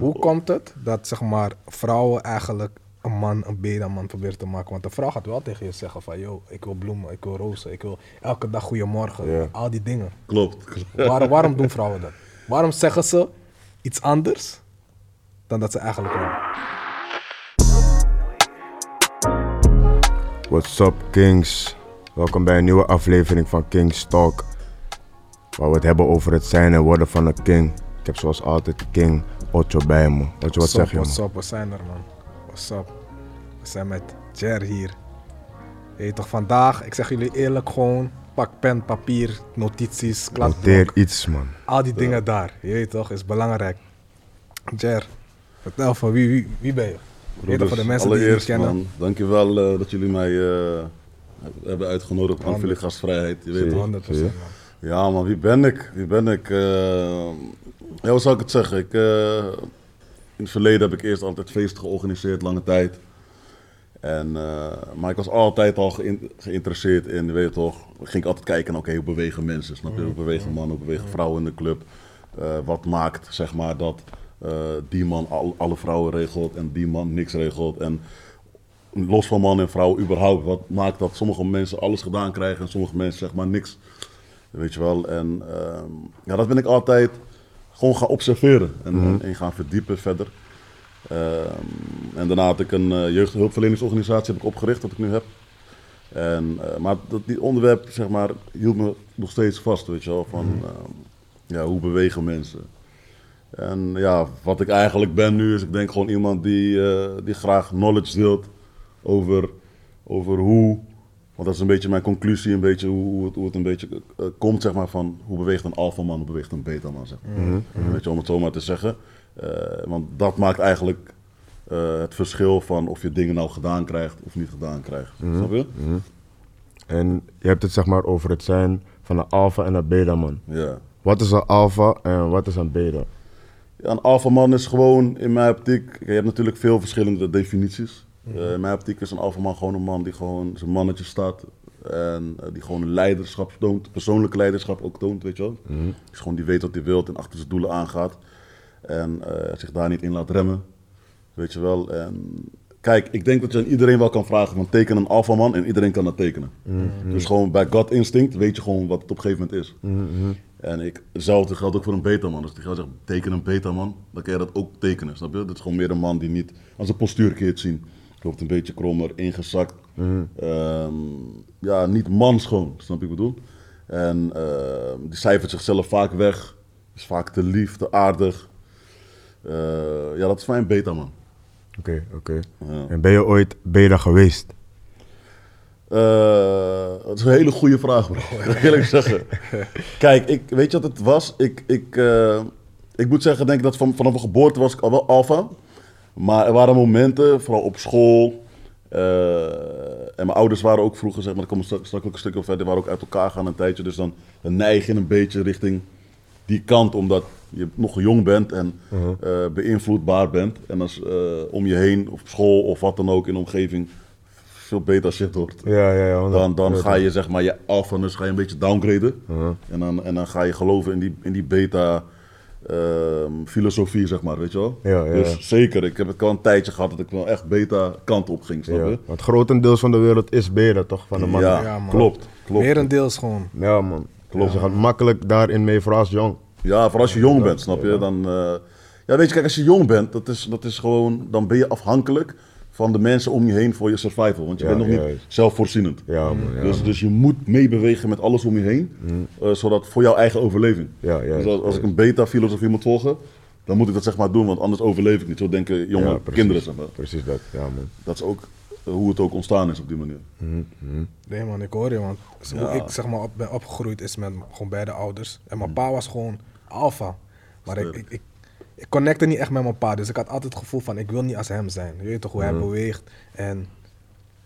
man. Hoe komt het dat zeg maar, vrouwen eigenlijk een man een beta-man proberen te maken? Want de vrouw gaat wel tegen je zeggen van... Yo, ik wil bloemen, ik wil rozen, ik wil elke dag goeiemorgen. Ja. Al die dingen. Klopt. Waarom, waarom doen vrouwen dat? Waarom zeggen ze iets anders dan dat ze eigenlijk willen? What's up, Kings? Welkom bij een nieuwe aflevering van Kings Talk. Waar we het hebben over het zijn en worden van een king. Ik heb zoals altijd King Ocho bij me. Wat What's zeg up, je, what's up, we zijn er man. What's up? We zijn met Jer hier. Je weet toch, vandaag, ik zeg jullie eerlijk gewoon, pak pen, papier, notities, Noteer kladblok. iets, man. Al die dingen daar, je weet toch, is belangrijk. Jer, vertel van wie, wie, wie ben je? Voor de mensen die je niet kennen. man, dankjewel uh, dat juldig mij uh, hebben uitgenodigd aan jullie gastvrijheid. Je weet Zie je. toch? 100% Zie je? man. Ja man, wie ben ik? Wie ben ik? Uh, ja, hoe zou ik het zeggen? Ik, uh, in het verleden heb ik eerst altijd feesten georganiseerd, lange tijd. En, uh, maar ik was altijd al geïn geïnteresseerd in, je weet toch, ging ik altijd kijken oké, hoe bewegen mensen, snap je? Hoe bewegen mannen, hoe bewegen vrouwen in de club? Uh, wat maakt, zeg maar, dat die man al, alle vrouwen regelt en die man niks regelt? En los van man en vrouw überhaupt, wat maakt dat sommige mensen alles gedaan krijgen en sommige mensen, zeg maar, niks? Weet je wel? En ja, dat ben ik altijd gewoon gaan observeren en, mm -hmm. en gaan verdiepen verder. Um, en daarna had ik een uh, jeugdhulpverleningsorganisatie heb ik opgericht, wat ik nu heb. En, uh, maar dat, die onderwerp, zeg maar, hield me nog steeds vast, weet je wel, van mm -hmm. uh, ja, hoe bewegen mensen. En ja, wat ik eigenlijk ben nu is, ik denk gewoon iemand die, eh, die graag knowledge deelt over, over hoe, want dat is een beetje mijn conclusie, een beetje hoe, het, hoe het een beetje uh, komt, zeg maar, van hoe beweegt een alfaman, hoe beweegt een betaman, zeg maar. Mm -hmm. Weet je, om het zo maar te zeggen. Uh, want dat maakt eigenlijk uh, het verschil van of je dingen nou gedaan krijgt of niet gedaan krijgt. Mm -hmm. Snap je? Mm -hmm. En je hebt het zeg maar over het zijn van een alfa en een beta man. Ja. Wat is een alfa en wat is een beta? Ja, een alfa man is gewoon in mijn optiek, je hebt natuurlijk veel verschillende definities. Uh, in mijn optiek is een alfa man gewoon een man die gewoon zijn mannetje staat. En uh, die gewoon leiderschap toont, persoonlijke leiderschap ook toont, weet je wel. Mhm. Dus gewoon die weet wat hij wil en achter zijn doelen aangaat. En uh, zich daar niet in laat remmen. Weet je wel. En kijk, ik denk dat je aan iedereen wel kan vragen van teken een alfaman en iedereen kan dat tekenen. Mhm. Dus gewoon bij gut instinct weet je gewoon wat het op een gegeven moment is. Mhm. En ik, hetzelfde geldt ook voor een betaman. Dus die gaat zeggen, teken een betaman, dan kan je dat ook tekenen, snap je? Dat is gewoon meer een man die niet als een postuurkeert zien. Loopt een beetje krommer, ingezakt. Um, ja, niet mans gewoon, snap je wat ik bedoel? En uh, die cijfert zichzelf vaak weg. Is vaak te lief, te aardig. Uh, ja, dat is mijn beta, man. Oké, okay, oké. Okay. Ja. En ben je ooit beta geweest? Uh, dat is een hele goede vraag, bro. eerlijk zeggen. Kijk, ik, weet je wat het was? Ik, ik, uh, ik moet zeggen, denk ik dat van, vanaf mijn geboorte was ik al wel alfa. Maar er waren momenten, vooral op school. Uh, en mijn ouders waren ook vroeger, zeg maar, ik kom straks ook een stukje verder, waren ook uit elkaar gaan een tijdje. Dus dan, dan neig je een beetje richting die kant, omdat je nog jong bent en uh -huh. uh, beïnvloedbaar bent. En als uh, om je heen, op school of wat dan ook in de omgeving, veel beter shit hoort. Ja, ja, ja, dan, dan ga je zeg maar je alfanus ga je een beetje downgraden. -huh. En, dan, en dan ga je geloven in die, in die beta um, filosofie, zeg maar, weet je wel. Ja, ja, dus ja. zeker, ik heb het wel een tijdje gehad dat ik wel echt beta kant op ging, snap je? Ja, want grotendeels van de wereld is beta toch, van de mannen? Ja, Ja, man. klopt, klopt. Merendeels gewoon. Ja, man. Klopt. Dus je gaat makkelijk daarin mee voor als jong. Ja, voor als je jong bent, snap je? Dan, uh, ja, weet je, kijk, als je jong bent, dat is, dat is gewoon, dan ben je afhankelijk van de mensen om je heen voor je survival. Want je Ja, bent nog juist. niet zelfvoorzienend. Ja, man. Ja, dus, man. dus je moet meebewegen met alles om je heen, uh, zodat voor jouw eigen overleving. Ja, ja, dus als, als ik een beta-filosofie moet volgen, dan moet ik dat zeg maar doen, want anders overleef ik niet. Zo denken jonge Ja, precies. kinderen, zeg maar. Precies dat, ja, man. Dat is ook uh, hoe het ook ontstaan is op die manier. Nee man, ik hoor je, want zo hoe Ja. ik zeg maar op, ben opgegroeid is met gewoon beide ouders. En mijn pa was gewoon alfa. Maar ik, ik, ik, ik connecte niet echt met mijn pa, dus ik had altijd het gevoel van ik wil niet als hem zijn. Je weet toch hoe hij beweegt en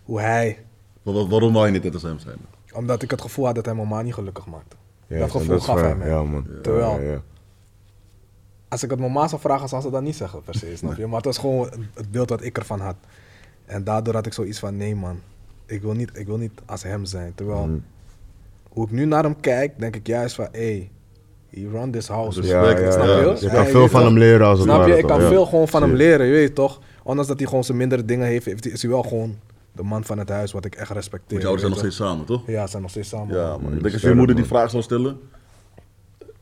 hoe hij, Maar waarom wou je niet net als hem zijn? omdat ik het gevoel had dat hij mijn ma niet gelukkig maakte. Ja, dat gevoel gaf hij mij. Ja, man. Terwijl- Ja. Als ik het mijn ma zou vragen, zou ze dat niet zeggen per se, snap je? Maar het was gewoon het- beeld wat ik ervan had. En daardoor had ik zoiets van, nee man, ik wil niet, ik wil niet als hem zijn. Terwijl, Mhm. hoe ik nu naar hem kijk, denk ik juist van, hé, he run this house. Ja, Ja, ja, snap je? Kan veel van hem leren als het Snap je? ware, Ik kan veel gewoon van hem leren, je weet toch? Ondanks dat hij gewoon zijn mindere dingen heeft, heeft hij- is hij wel gewoon de man van het huis, wat ik echt respecteer. Want jouw ouders zijn nog steeds samen, toch? Ja, ze zijn nog steeds samen. Ja, man. Ik denk als je moeder die vraag zou stellen,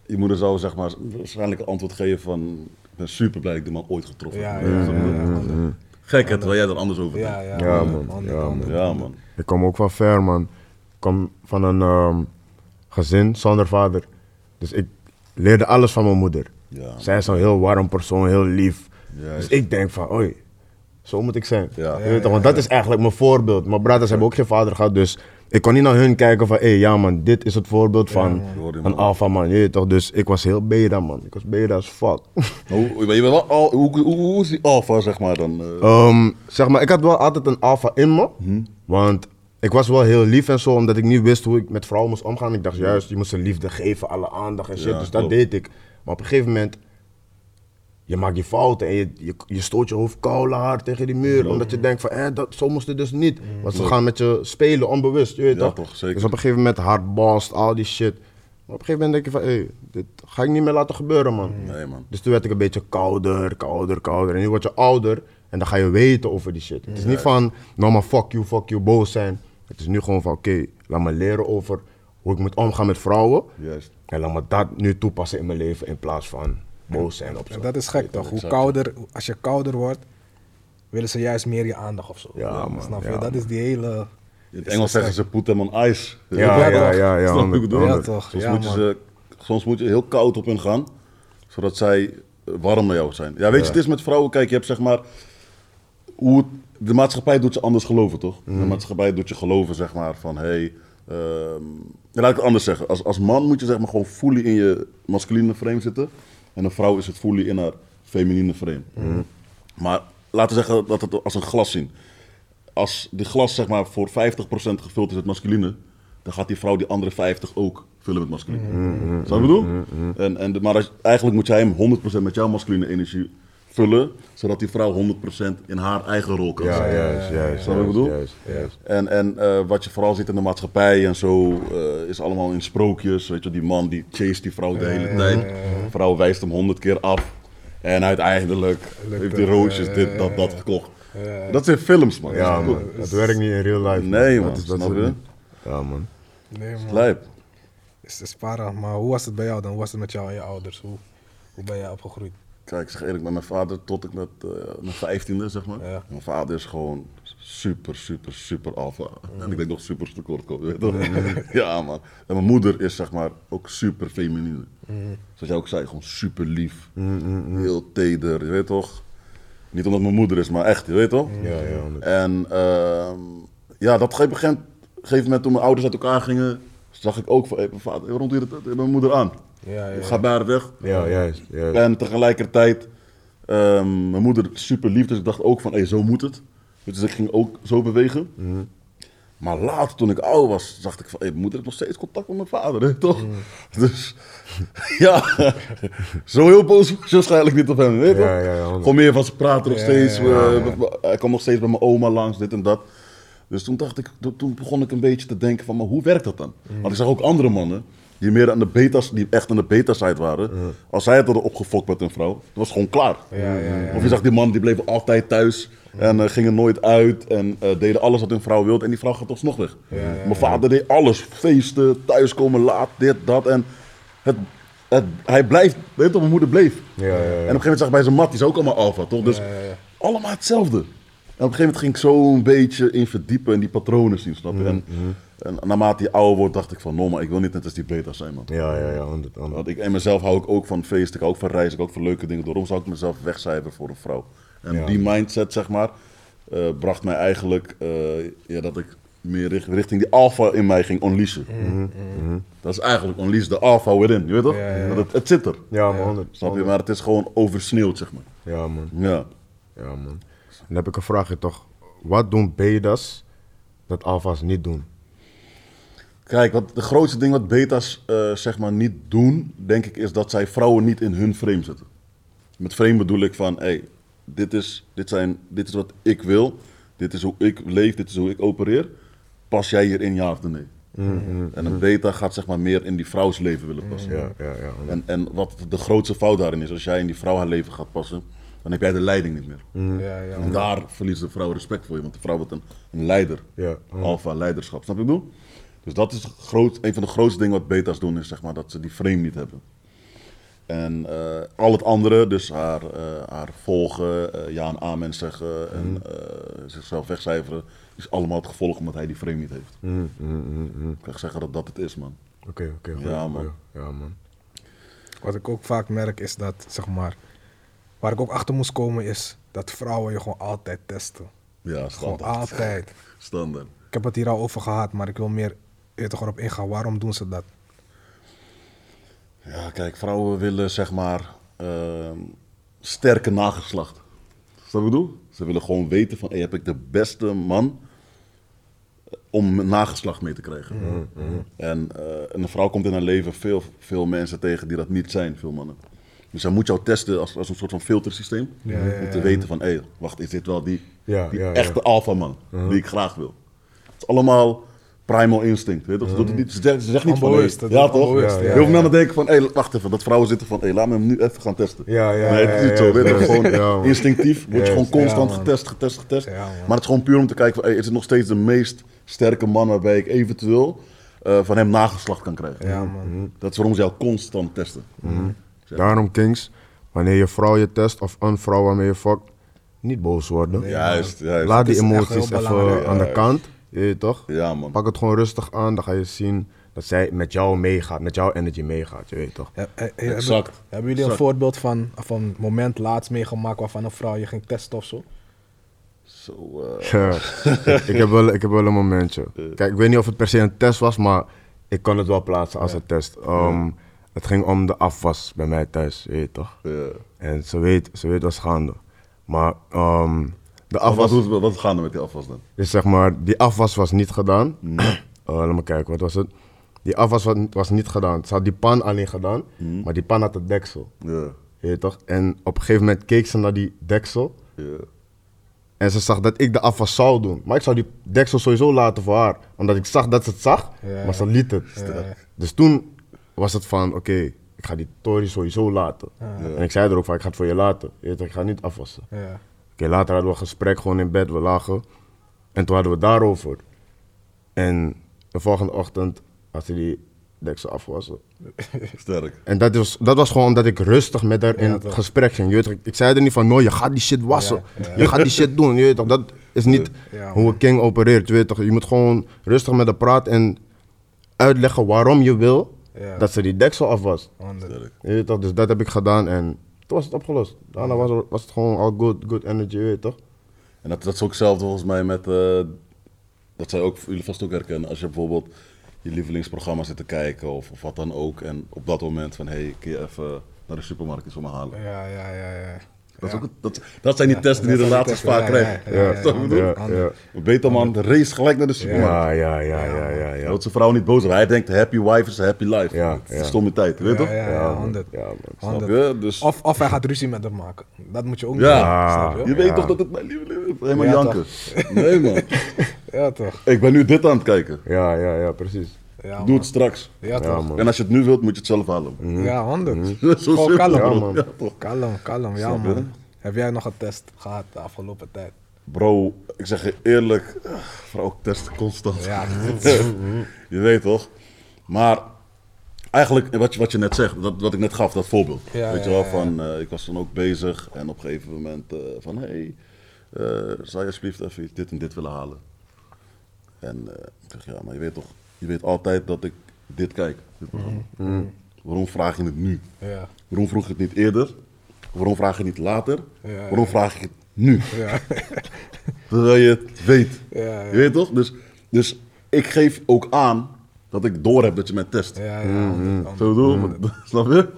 je moeder zou zeg maar waarschijnlijk een antwoord geven van, ik ben super blij dat ik de man ooit getroffen Ja, heb. ja. Gek hè, terwijl jij er anders over denkt. ja, Ja, man. Ja, man. Ik kom ook van ver, man. Ik kom van een ehm, gezin zonder vader. Dus ik leerde alles van mijn moeder. Ja. Zij is een heel warm persoon, heel lief. Juist. Dus ik denk van, oei, zo moet ik zijn. Ja. Je weet toch, want dat is eigenlijk mijn voorbeeld. Mijn brothers hebben ook geen vader gehad, dus ik kon niet naar hun kijken van, hé, ja man, dit is het voorbeeld van een alpha man. Je weet toch, dus ik was heel beta, man. Ik was beta as fuck. Hoe, je bent wel al, hoe, hoe, hoe is die alfa, zeg maar dan? eh? Ehm, zeg maar, ik had wel altijd een alpha in me. Mhm. Want ik was wel heel lief en zo, omdat ik niet wist hoe ik met vrouwen moest omgaan. Ik dacht juist, je moest ze liefde geven, alle aandacht en shit. Ja, dus dat klopt. deed ik. Maar op een gegeven moment, je maakt je fouten en je, je, je stoot je hoofd koude hard tegen die muur. Omdat je denkt van, eh, dat, zo moest het dus niet. Want ze gaan met je spelen, onbewust, je weet Ja, toch? toch, zeker. Dus op een gegeven moment hardbast, al die shit. Maar op een gegeven moment denk je van, hé, dit ga ik niet meer laten gebeuren, man. Nee, man. Dus toen werd ik een beetje kouder, kouder, kouder. En nu word je ouder en dan ga je weten over die shit. Het is niet van, nou maar fuck you, fuck you, boos zijn. Het is nu gewoon van, oké, laat me leren over hoe ik moet omgaan met vrouwen. Juist. En laat me dat nu toepassen in mijn leven in plaats van boos zijn op En dat is gek toch? Hoe kouder, als je kouder wordt, willen ze juist meer je aandacht of zo. Ja, man, Snap je? ja, dat is die hele. In het Engels zeggen ze put them on ice. Ja, Ja, ja, toch? ja, ja. Snap ik bedoel? Ja, toch? Soms, Ja, moet je ze, soms moet je heel koud op hun gaan, zodat zij warm naar jou zijn. Ja, weet je, het is met vrouwen, kijk, je hebt zeg maar, hoe het- de maatschappij doet je anders geloven, toch? Mhm. De maatschappij doet je geloven, zeg maar, van, hé, hey, ja, laat ik het anders zeggen. Als, als man moet je zeg maar gewoon fully in je masculine frame zitten, en een vrouw is het fully in haar feminine frame. Mhm. Maar laten we zeggen dat het als een glas zien. Als die glas zeg maar voor 50% gevuld is met masculine, dan gaat die vrouw die andere 50 ook vullen met masculine. Mhm, je wat ik bedoel? En, en, de- maar als, eigenlijk moet jij hem 100% met jouw masculine energie vullen, zodat die vrouw 100% in haar eigen rol kan Ja, zijn. juist, juist. Snap je wat ik bedoel? Juist, juist. En, en eh, wat je vooral ziet in de maatschappij en zo, eh, is allemaal in sprookjes. Weet je, die man die chase die vrouw de hele tijd. De vrouw wijst hem honderd keer af. En uiteindelijk heeft die roosjes dit, dat, dat gekocht. Dat zijn films, man. Ja, man. goed. Dat werkt niet in real life. Nee, man, is- dat is snap je? Ja, man. Nee, man. Lijp. Het is para. Maar hoe was het bij jou dan? Hoe was het met jou en je ouders? Hoe, hoe ben jij opgegroeid? Kijk, ik zeg eerlijk, met mijn vader tot ik met eh, mijn vijftiende, zeg maar. Ja. Mijn vader is gewoon super, super, super alfa. En ik denk nog super tekort komen, weet je toch? ja, man. En mijn moeder is zeg maar ook super feminine. Zoals jij ook zei, gewoon super lief. Heel teder, je weet toch? Niet omdat mijn moeder is, maar echt, je weet toch? Ja, ja. En ehm, ja, dat op een gegeven moment toen mijn ouders uit elkaar gingen, zag ik ook van, hey, mijn vader, doe je dat met mijn moeder aan? Ja, ja, ga haar weg. Ja, juist, juist. En tegelijkertijd, ehm, mijn moeder super lief, dus ik dacht ook van, hé, zo moet het. Dus ik ging ook zo bewegen. Maar later, toen ik oud was, dacht ik van, mijn moeder heeft nog steeds contact met mijn vader, hè, toch? Dus, ja, zo heel boos was waarschijnlijk niet op hem, weet Ja, toch? ja. Gewoon meer van, ze praten nog steeds, eh, hij kwam nog steeds bij mijn oma langs, dit en dat. Dus toen dacht ik, toen- begon ik een beetje te denken van, maar hoe werkt dat dan? Want ik zag ook andere mannen, die meer aan de beta's, die echt aan de beta-side waren. Als zij het hadden opgefokt met een vrouw, dan was het gewoon klaar. Ja, ja. Of je zag die mannen, die bleven altijd thuis en eh, gingen nooit uit en eh, deden alles wat hun vrouw wilde en die vrouw gaat alsnog weg. Mijn vader deed alles, feesten, thuiskomen laat, dit, dat en het, het, hij blijft, weet je toch, mijn moeder bleef. Ja, ja, ja. En op een gegeven moment zag ik bij zijn mat, die is ook allemaal alfa, toch? Dus allemaal hetzelfde. En op een gegeven moment ging ik zo een beetje in verdiepen en die patronen zien, snap je? En, en naarmate je ouder wordt, dacht ik van, no, maar ik wil niet net als die beta zijn, man. Ja, ja, ja, honderd, honderd. Want ik, en mezelf hou ik ook van feesten, ik hou ook van reizen, ik hou ook van leuke dingen. Daarom zou ik mezelf wegcijferen voor een vrouw. En Ja. die mindset, zeg maar, eh, bracht mij eigenlijk eh, ja, dat ik meer richt- richting die alpha in mij ging unleashen. Dat is eigenlijk unleash de alpha within, je weet toch? Ja, ja. Dat Het, het zit er, Ja, man, honderd. snap je? Maar het is gewoon oversneeuwd, zeg maar. Ja, man. Ja. Ja, man. Dan heb ik een vraagje toch. Wat doen betas dat alfa's niet doen? Kijk, wat de grootste ding wat beta's eh, zeg maar niet doen, denk ik, is dat zij vrouwen niet in hun frame zetten. Met frame bedoel ik van, hey, dit is, dit, zijn, dit is wat ik wil, dit is hoe ik leef, dit is hoe ik opereer. Pas jij hierin ja of nee? En een beta gaat zeg maar meer in die vrouws leven willen passen. Ja, ja, ja. En, en wat de grootste fout daarin is, als jij in die vrouw haar leven gaat passen, dan heb jij de leiding niet meer. Ja, ja. En daar verliest de vrouw respect voor je, want de vrouw wordt een, een leider. Ja. Alpha leiderschap, snap je wat ik bedoel? Dus dat is groot, een van de grootste dingen wat beta's doen, is zeg maar dat ze die frame niet hebben. En eh, al het andere, dus haar, eh, haar volgen, eh, ja en amen zeggen en eh, zichzelf wegcijferen, is allemaal het gevolg omdat hij die frame niet heeft. Mm, mm, mm, mm. Ik kan echt zeggen dat dat het is, man. Oké, oké. Ja, man. Ja, man. Wat ik ook vaak merk is dat, zeg maar, waar ik ook achter moest komen is dat vrouwen je gewoon altijd testen. Ja, Gewoon standaard. altijd. Standaard. Ik heb het hier al over gehad, maar ik wil meer eerder erop ingaan. Waarom doen ze dat? Ja, kijk, vrouwen willen zeg maar ehm, sterke nageslacht. Je wat ik bedoel? Ze willen gewoon weten van, hey, heb ik de beste man eh, om mijn nageslacht mee te krijgen. En, eh, en een vrouw komt in haar leven veel, veel mensen tegen die dat niet zijn, veel mannen. Dus hij moet jou testen als, als een soort van filtersysteem. Ja, ja, Om te weten van, hé, wacht, is dit wel die, die echte alpha man die ik graag wil? Het is allemaal primal instinct, weet je toch? Ze, het niet, ze zegt, ze zegt niet van, hey, ja toch? Heel veel mannen denken van, hé, wacht even, dat vrouwen zitten van, hé, laat me hem nu even gaan testen. Ja, ja, nee, het is niet ja, zo, weet je. Gewoon instinctief word je gewoon constant getest, getest, getest. Maar het is gewoon puur om te kijken van, hey, is het nog steeds de meest sterke man waarbij ik eventueel eh, van hem nageslacht kan krijgen. Ja, man. Dat is waarom ze jou constant testen. Daarom, Kings, wanneer je vrouw je test of een vrouw waarmee je fuckt, niet boos worden. Juist, juist. Laat die emoties even aan de kant. Je weet toch? Ja, man. Pak het gewoon rustig aan, dan ga je zien dat zij met jou meegaat, met jouw energy meegaat. Je weet toch? Eh, eh, hebben- Exact. Hebben jullie een voorbeeld van, van een moment laatst meegemaakt waarvan een vrouw je ging testen of zo? Zo, eh, Ja. ik, heb wel, ik heb wel een momentje. Kijk, ik weet niet of het per se een test was, maar ik kan het wel plaatsen als een test. Ehm, Het ging om de afwas bij mij thuis, je weet toch? ja. En ze weet, ze weet wat is gaande. Maar ehm, de Wat, afwas, wat, wat, wat gaan er met die afwas dan? dus zeg maar, die afwas was niet gedaan. Eh, laat me kijken, wat was het? Die afwas was, was niet gedaan. Ze had die pan alleen gedaan, maar die pan had het deksel. Ja, Je toch? En op een gegeven moment keek ze naar die deksel. ja. En ze zag dat ik de afwas zou doen. Maar ik zou die deksel sowieso laten voor haar. Omdat ik zag dat ze het zag, Ja. maar ze liet het. Dus toen was het van, oké, ik ga die Tory sowieso laten. En ik zei er ook van, ik ga het voor je laten. Je weet ik ga niet afwassen. Ja. Oké, later hadden we een gesprek gewoon in bed, we lagen. En toen hadden we het daarover. En de volgende ochtend had ze die deksel afgewassen. Sterk. En dat, is, dat was gewoon omdat ik rustig met haar in Ja, gesprek ging. Je weet toch, ik zei er niet van, no, je gaat die shit wassen. Ja, ja. Je gaat die shit doen. Je weet toch, dat is niet Ja, hoe een king opereert. Je weet toch, je moet gewoon rustig met haar praten en uitleggen waarom je wil Ja. dat ze die deksel. Honderd. Sterk. Je weet toch, dus dat heb ik gedaan en toen was het opgelost. Daarna was, er- was het gewoon al good, good energy, je weet toch? En dat, dat is ook hetzelfde volgens mij met, eh, dat zij ook, jullie vast ook herkennen, als je bijvoorbeeld je lievelingsprogramma zit te kijken of, of wat dan ook. En op dat moment van, hé, hey, kun je even naar de supermarkt iets voor me halen. Ja, ja, ja, ja. Dat, is ook, het- dat, dat zijn die testen die relaties testen, vaak krijgen. ja, ja, race gelijk naar de supermarkt. Ja, ja, ja, ja, ja. Dat zijn vrouw niet boos. Hij denkt, happy wife is a happy life. Ja, Dat is ja. stomme tijd, weet je Ja, toch? ja, ja, honderd. Ja, man. Snap Honderd. je? Dus, Of, of hij gaat ruzie met hem maken. Dat moet je ook niet Ja. je weet toch dat het mijn lieve is? Helemaal Ja, janken. Nee man, Ja, toch? ik ben nu dit aan het kijken. Ja, ja, ja, precies. Ja, Doe man. het straks. Ja, Ja, toch? man. En als je het nu wilt, moet je het zelf halen. Ja, honderd. Zo Gewoon simpel, kalm, man. Ja, toch. Kalm, kalm, ja Snap je? man. Heb jij nog een test gehad de afgelopen tijd? Bro, ik zeg je eerlijk, ah, vrouw testen constant. Ja, je weet toch? Maar eigenlijk, wat je, wat je net zegt, dat, wat ik net gaf, dat voorbeeld. Ja, weet je ja, wel, ja, van, eh, ik was dan ook bezig en op een gegeven moment eh, van, hé, hey, eh, zou je alsjeblieft even dit en dit willen halen? En eh, ik zeg, ja, maar je weet toch, je weet altijd dat ik dit kijk. dit programma. Mhm. Waarom vraag je het nu? ja, Waarom vroeg je het niet eerder? Waarom vraag je het niet later? Ja, Waarom vraag je het nu? ja. Terwijl je het weet. Ja, ja. Je weet toch? Dus, dus ik geef ook aan dat ik door heb dat je mij test. Ja, ja, honderd, Zo bedoel? Snap je?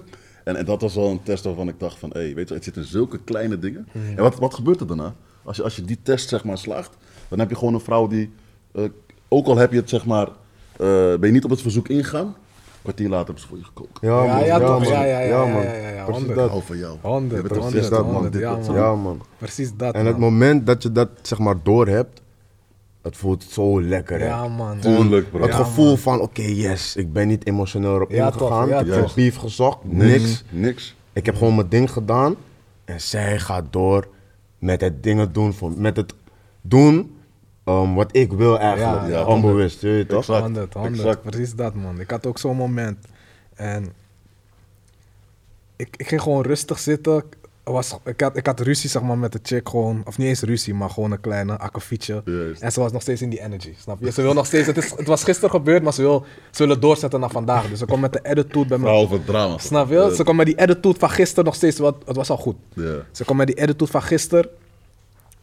En, en dat was wel een test waarvan ik dacht van, hé, weet je, het zit in zulke kleine dingen. En wat, wat gebeurt er daarna? Als je, als je die test zeg maar slaagt, dan heb je gewoon een vrouw die, eh, ook al heb je het zeg maar, ben je niet op het verzoek ingaan, een kwartier later hebben ze voor je gekookt. Ja, Ja, man. ja, toch? man. Ja, ja, ja, man. Precies dat. Hou van jou. Honderd, Je bent toch honderd, zus, dat, man. ja, man. Precies dat, En het moment dat je dat zeg maar door hebt, het voelt zo lekker. hè. Ja, man. Tuurlijk, bro. Het gevoel van, oké, yes, ik ben niet emotioneel erop Ja, toch, ingegaan. ja, ik heb beef gezocht, niks. Niks. Ik heb gewoon mijn ding gedaan. En zij gaat door met het dingen doen, voor, met het doen ehm, wat ik wil eigenlijk. Ja, ja, onbewust, je weet toch? Exact. 100, 100, exact. precies dat man. Ik had ook zo'n moment. En ik, ik ging gewoon rustig zitten. Was, ik, had, ik had ruzie zeg maar, met de chick gewoon, of niet eens ruzie, maar gewoon een kleine akkefietje. En ze was nog steeds in die energy, snap je? Ze wil nog steeds, het, is, het was gisteren gebeurd, maar ze wil, ze wil het doorzetten naar vandaag. Dus ze komt met de attitude bij me. Van drama. Snap je? Ze komt met die attitude van gisteren nog steeds, wat, het was al goed. Ze komt met die attitude van gisteren.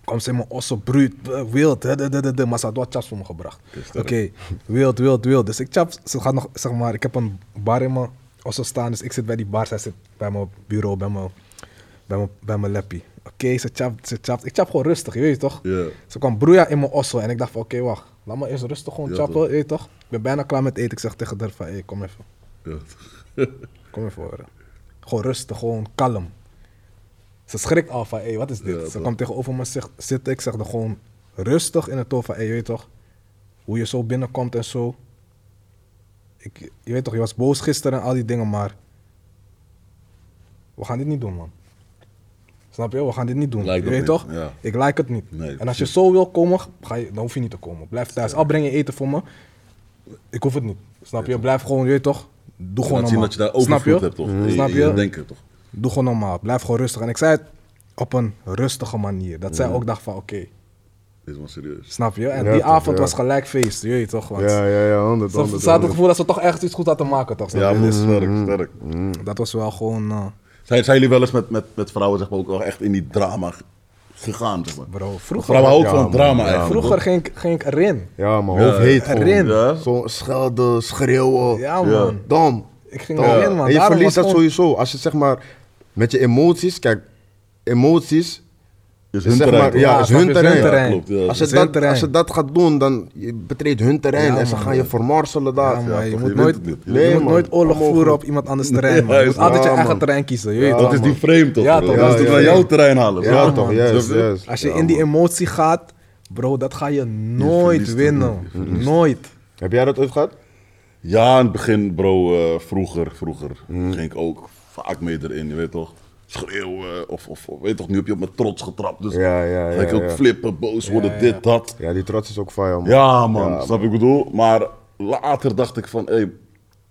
Komt ze in mijn osso, bruut, eh, wild, hè, de, de, de, de. maar ze had wat chaps voor me gebracht. Oké, wild, wild, wild. Dus ik chap, ze gaat nog, zeg maar, ik heb een bar in mijn osso staan, dus ik zit bij die bar, zij zit bij mijn bureau, bij mijn, bij mijn, bij mijn leppie. Oké, ze chapt, ze chapt. Ik chap gewoon rustig, je weet toch? Ze kwam broeia in mijn osso en ik dacht van, oké, wacht. Laat me eerst rustig gewoon Ja, chappen, je weet toch? Ik ben bijna klaar met eten. Ik zeg tegen haar van, hé, kom even. Ja. Kom even horen. Gewoon rustig, gewoon kalm. Ze schrikt al van, hé, wat is dit? Ja, ze kwam tegenover me zegt- zitten. Ik zeg er gewoon rustig in het toon van, hé, je weet toch, hoe je zo binnenkomt en zo. Ik, je weet toch, je was boos gisteren en al die dingen, maar we gaan dit niet doen, man. Snap je? We gaan dit niet doen. Lijkt je weet niet, toch? ja. Ik like het niet. Nee, en als je zo wil komen, ga je, dan hoef je niet te komen. Blijf thuis. Al breng je eten voor me. Ik hoef het niet. Snap je? Blijf gewoon, je weet toch? Doe gewoon Laat zien normaal. dat je daar overvloed hebt, toch? In- Snap je denken, toch? Doe gewoon normaal. Blijf gewoon rustig. En ik zei het op een rustige manier. Dat zij ook dacht van, oké, Dit is wel serieus. snap je? En Ja, die toch, avond ja. was gelijk feest, je weet toch? Want Ja, ja, ja, honderd, ze, honderd, ze had het gevoel dat ze toch echt iets goed hadden te maken, toch? Snap Ja, je? man, Dus sterk, sterk. dat was wel gewoon, eh, Zijn, zijn jullie wel eens met, met, met vrouwen zeg maar, ook wel echt in die drama g- gegaan? Zeg maar? bro, vroeger, Vrouwen houden van man, drama ja, eigenlijk. vroeger ging, ik- ging ik erin. Ja, mijn Ja, hoofd heet gewoon. erin. Ja. Zo schelden, schreeuwen. Ja, man. Dom. Ik ging erin, man. En je Daarom verliest was dat gewoon- sowieso. Als je zeg maar met je emoties, kijk, emoties Is hun terrein, maar, ja, Ja, is hun terrein. terrein. klopt, ja. Als je, dat, terrein. als je dat gaat doen, dan je betreedt hun terrein Ja, en ze gaan je vermorselen daar. Je moet je nooit, je Nee, moet man. nooit oorlog voeren op iemand anders terrein, man. Je moet altijd je eigen man. terrein kiezen, je weet? Dat is die frame toch? Ja, bro? toch, Dat dat is jouw frame. terrein halen. Ja, toch. Als je Ja, in die emotie gaat, bro, dat ga je nooit winnen. Nooit. Heb jij dat ooit gehad? Ja, in het begin, bro, eh, vroeger, vroeger Mm. ging ik ook vaak mee erin, je weet toch? Schreeuwen, of, of weet toch, nu heb je op mijn trots getrapt, dus Ja, ja, ga ik ja, ook flippen, boos worden, dit, dat. Ja, die trots is ook fire, man. Ja, man, snap wat ik bedoel? Maar later dacht ik van, hé,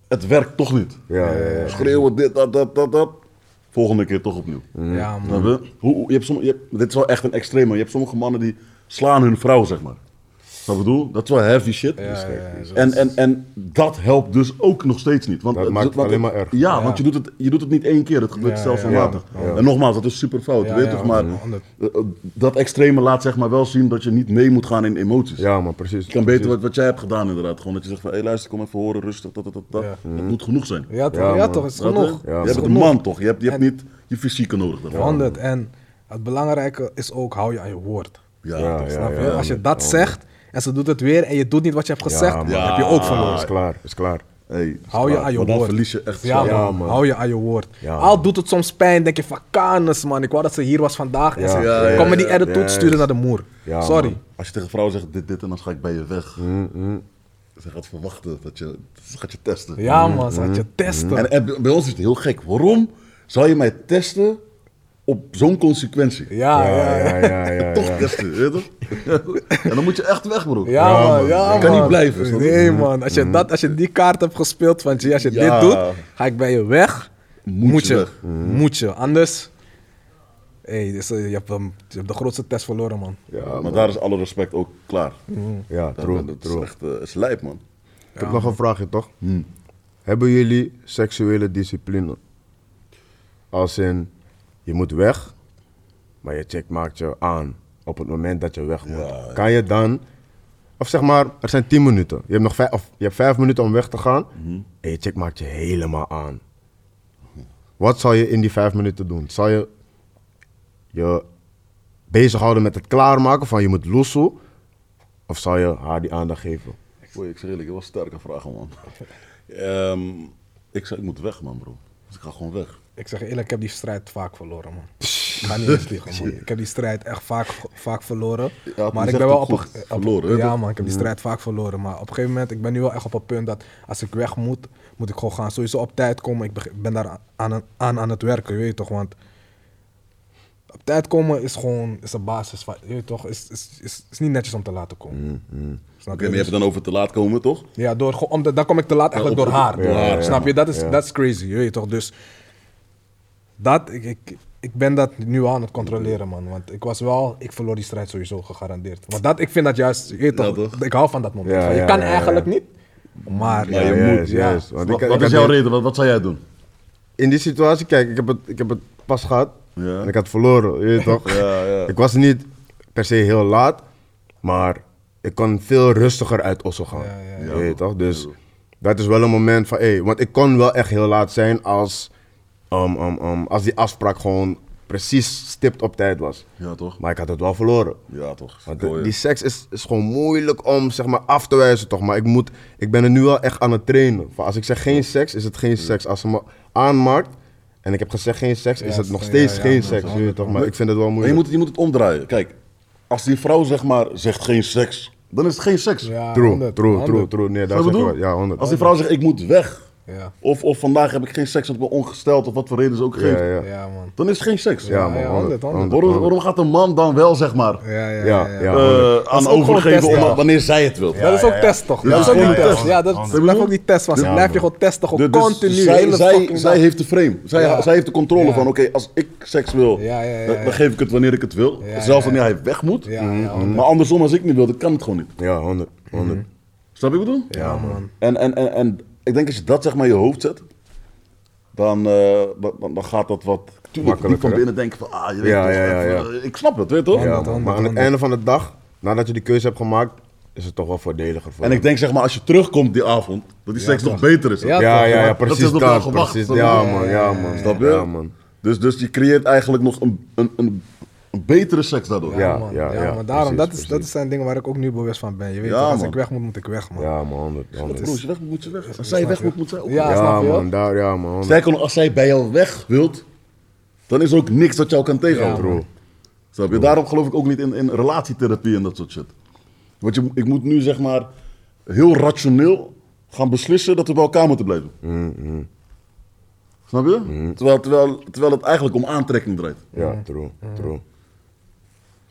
het werkt toch niet. Ja, ja, ja. Schreeuwen, dit, dat, dat, dat, dat. Volgende keer toch opnieuw. Ja, man. Je? Hoe, hoe- je hebt sommige, je hebt- dit is wel echt een extreme. Je hebt sommige mannen die slaan hun vrouw, zeg maar. Wat ik bedoel? Dat is wel heavy shit. Ja, ja, ja, zo En, en, en dat helpt dus ook nog steeds niet. Want, Dat het- maakt het alleen maar erger. Ja, Ja. want je doet, het, je doet het niet één keer. Het gebeurt stelselmatig. ja, ja. En nogmaals, dat is super fout. Ja, weet ja, toch? Maar eh, eh, dat extreme laat zeg maar wel zien dat je niet mee moet gaan in emoties. Ja, man, precies. Je kan beter wat, wat jij hebt gedaan inderdaad. Gewoon dat je zegt van, hé luister, kom even horen, rustig. Dat, dat, dat, dat. Ja. Dat moet genoeg zijn. Ja, toch? Ja, toch? Is genoeg. Ja, je bent een man toch? Je hebt, je hebt niet je fysieke nodig daarvoor. 100. En het belangrijke is ook, hou je aan je woord. Ja, Ja, ja, Snap je? ja, Als je dat zegt en ze doet het weer en je doet niet wat je hebt gezegd, man. dan heb je ook verloren. is klaar, is klaar. Hey, Hou je aan je woord. verlies je echt Ja. Ja, man. Hou je aan je woord. Ja, Al doet het soms pijn, denk je van kanus, man. Ik wou dat ze hier was vandaag. En Ja. ze Ja, ja, kom met die ja, ja, sturen ja. naar de moer. Ja, Sorry. man. Als je tegen vrouwen zegt dit, dit en dan ga ik bij je weg. Mm, mm. Ze gaat verwachten dat je, ze gaat je testen. Ja, man. Ze had je testen. En, en bij ons is het heel gek. Waarom zou je mij testen op zo'n consequentie? Ja, ja, Ja, ja. ja, ja, ja. Toch ja. testen, weet je en dan moet je echt weg, bro. Ja, Ja, man. man. Ja, Je kan man. niet blijven? Nee, man. Als je, dat, als je die kaart hebt gespeeld van, als je Ja. dit doet, ga ik bij je weg. Moet Moet, je je. weg. Moet je. Anders... Hey, dus, je, hebt, hem- je hebt de grootste test verloren, man. Ja, Maar man. daar is alle respect ook klaar. Ja, Dat, true, dat is echt eh, is lijp, man. Ik heb nog een vraagje, toch? Hebben jullie seksuele discipline? Als in, je moet weg, maar je chick maakt je aan op het moment dat je weg moet. Ja, Kan je dan, of zeg maar, er zijn 10 minuten. Je hebt nog vijf, of je hebt vijf minuten om weg te gaan en je chick maakt je helemaal aan. Wat zou je in die vijf minuten doen? Zou je je bezighouden met het klaarmaken van je moet loesoe? Of zou je haar die aandacht geven? Oei, ik zeg eerlijk, dat was sterke vragen, man. Ehm, ik zei, ik moet weg, man, bro. Dus ik ga gewoon weg. Ik zeg je eerlijk, ik heb die strijd vaak verloren, man. Ik ga niet eens liegen, man. Ik heb die strijd echt vaak, vaak verloren. Ja, je maar ik ben wel het op, op verloren, Ja, man, ik heb die strijd vaak verloren. Maar op een gegeven moment, ik ben nu wel echt op een punt dat als ik weg moet, moet ik gewoon gaan. Sowieso op tijd komen. Ik ben daar aan, aan, aan het werken, je weet toch? Want op tijd komen is gewoon is de basis. van- Je weet toch? Is, is, is, is niet netjes om te laten komen. Snap Oké, je? maar je hebt het dan over te laat komen, toch? Ja, door, omdat, dan kom ik te laat eigenlijk door haar. Snap je? Dat is, ja. dat is crazy, je weet toch? Dus dat, ik, ik, ik ben dat nu aan het controleren, man. Want ik was wel, ik verloor die strijd sowieso gegarandeerd. Want dat, ik vind dat juist, je weet toch? Ja, toch? Ik hou van dat moment. Je kan ja, ja. eigenlijk niet, maar... Ja, je Ja, moet. ja. Wat, ik- wat ik is jouw reden? Wat, wat zou jij doen? In die situatie, kijk, ik heb het, ik heb het pas gehad. Ja. En ik had verloren, je weet toch? Ja, ja. Ik was niet per se heel laat, maar ik kon veel rustiger uit Osso gaan. Ja, ja, Je weet toch? Dus dat is wel een moment van, hé, want ik kon wel echt heel laat zijn als, um, um, um, als die afspraak gewoon precies stipt op tijd was. Ja, toch? Maar ik had het wel verloren. Ja, toch? Want de- die seks is, is gewoon moeilijk om zeg maar, af te wijzen, toch? Maar ik, moet, ik ben er nu wel echt aan het trainen. Van als ik zeg geen seks, is het geen seks. Als ze me aanmaakt en ik heb gezegd geen seks, is het nog steeds geen seks. je is toch? Maar ik vind het wel Maar je moeilijk. moet, je moet het omdraaien. Kijk, als die vrouw zeg maar zegt geen seks, dan is het geen seks. Ja, True, 100, true, 100. true, true. Nee, Snap is wat ik wel. Ja, 100. Als die vrouw zegt ik moet weg, Ja, of, of vandaag heb ik geen seks, want ik ben ongesteld, of wat voor reden ze ook geven, Ja, ja. ja, man. dan is het geen seks. Ja, man. ja, 100, 100, 100. Waarom, waarom gaat een man dan wel zeg maar Ja, ja, ja. Ja, ja. ja. eh, aan overgeven wanneer zij het wil? dat is ook test toch? Ja, dat is ook ja, die ja, test. ja. Dat blijft ook die test. Want Ja, blijf je gewoon testen, gewoon Dus- dus continu. zij, hele zij, fucking zij dag. heeft de frame. Zij, Ja. zij heeft de controle Ja. van, oké, als ik seks wil, Ja, ja, ja, dan, ja. dan geef ik het wanneer ik het wil. Zelfs ja, wanneer hij weg moet. Mhm. maar andersom, als ik niet wil, dan kan het gewoon niet. Ja, 100. 100. Snap je wat ik bedoel? Ja, man. En, en, en, en ik denk als je dat zeg maar in je hoofd zet, dan, eh, dan, dan, gaat dat wat Makkelijker, van hè? binnen denken van, ah, je weet Ja, toch, ja, ja, even, ja. eh, ik snap het, weet je toch? Maar aan het einde van de dag, nadat je die keuze hebt gemaakt, is het toch wel voordeliger voor En ik denk zeg maar, als je terugkomt die avond, dat die seks nog beter is. Ja, Ja, toch, ja, ja, maar dat precies is nog wel dat. precies, ja, Ja, man, ja, ja, ja, man. ja. Snap je? Ja, man. Dus, dus je creëert eigenlijk nog een, een, een betere seks daardoor. Ja, man. ja, ja, ja, maar daarom, precies, dat, is, dat zijn dingen waar ik ook nu bewust van ben. Je weet, als man. ik weg moet, moet ik weg, man. Ja, man, 100. 100. Bro, als je weg moet, moet je weg. Als zij weg moet, moet zij ook Ja, weg. snap Ja, je? man, daar, ja, man. 100. Sterker nog, als zij bij jou weg wilt, dan is er ook niks dat jou kan tegenhouden. True. Snap je? Daarom geloof ik ook niet in, in relatietherapie en dat soort shit. Want je, ik moet nu zeg maar heel rationeel gaan beslissen dat we bij elkaar moeten blijven. Snap je? Terwijl, terwijl, terwijl het eigenlijk om aantrekking draait. Ja, true, true.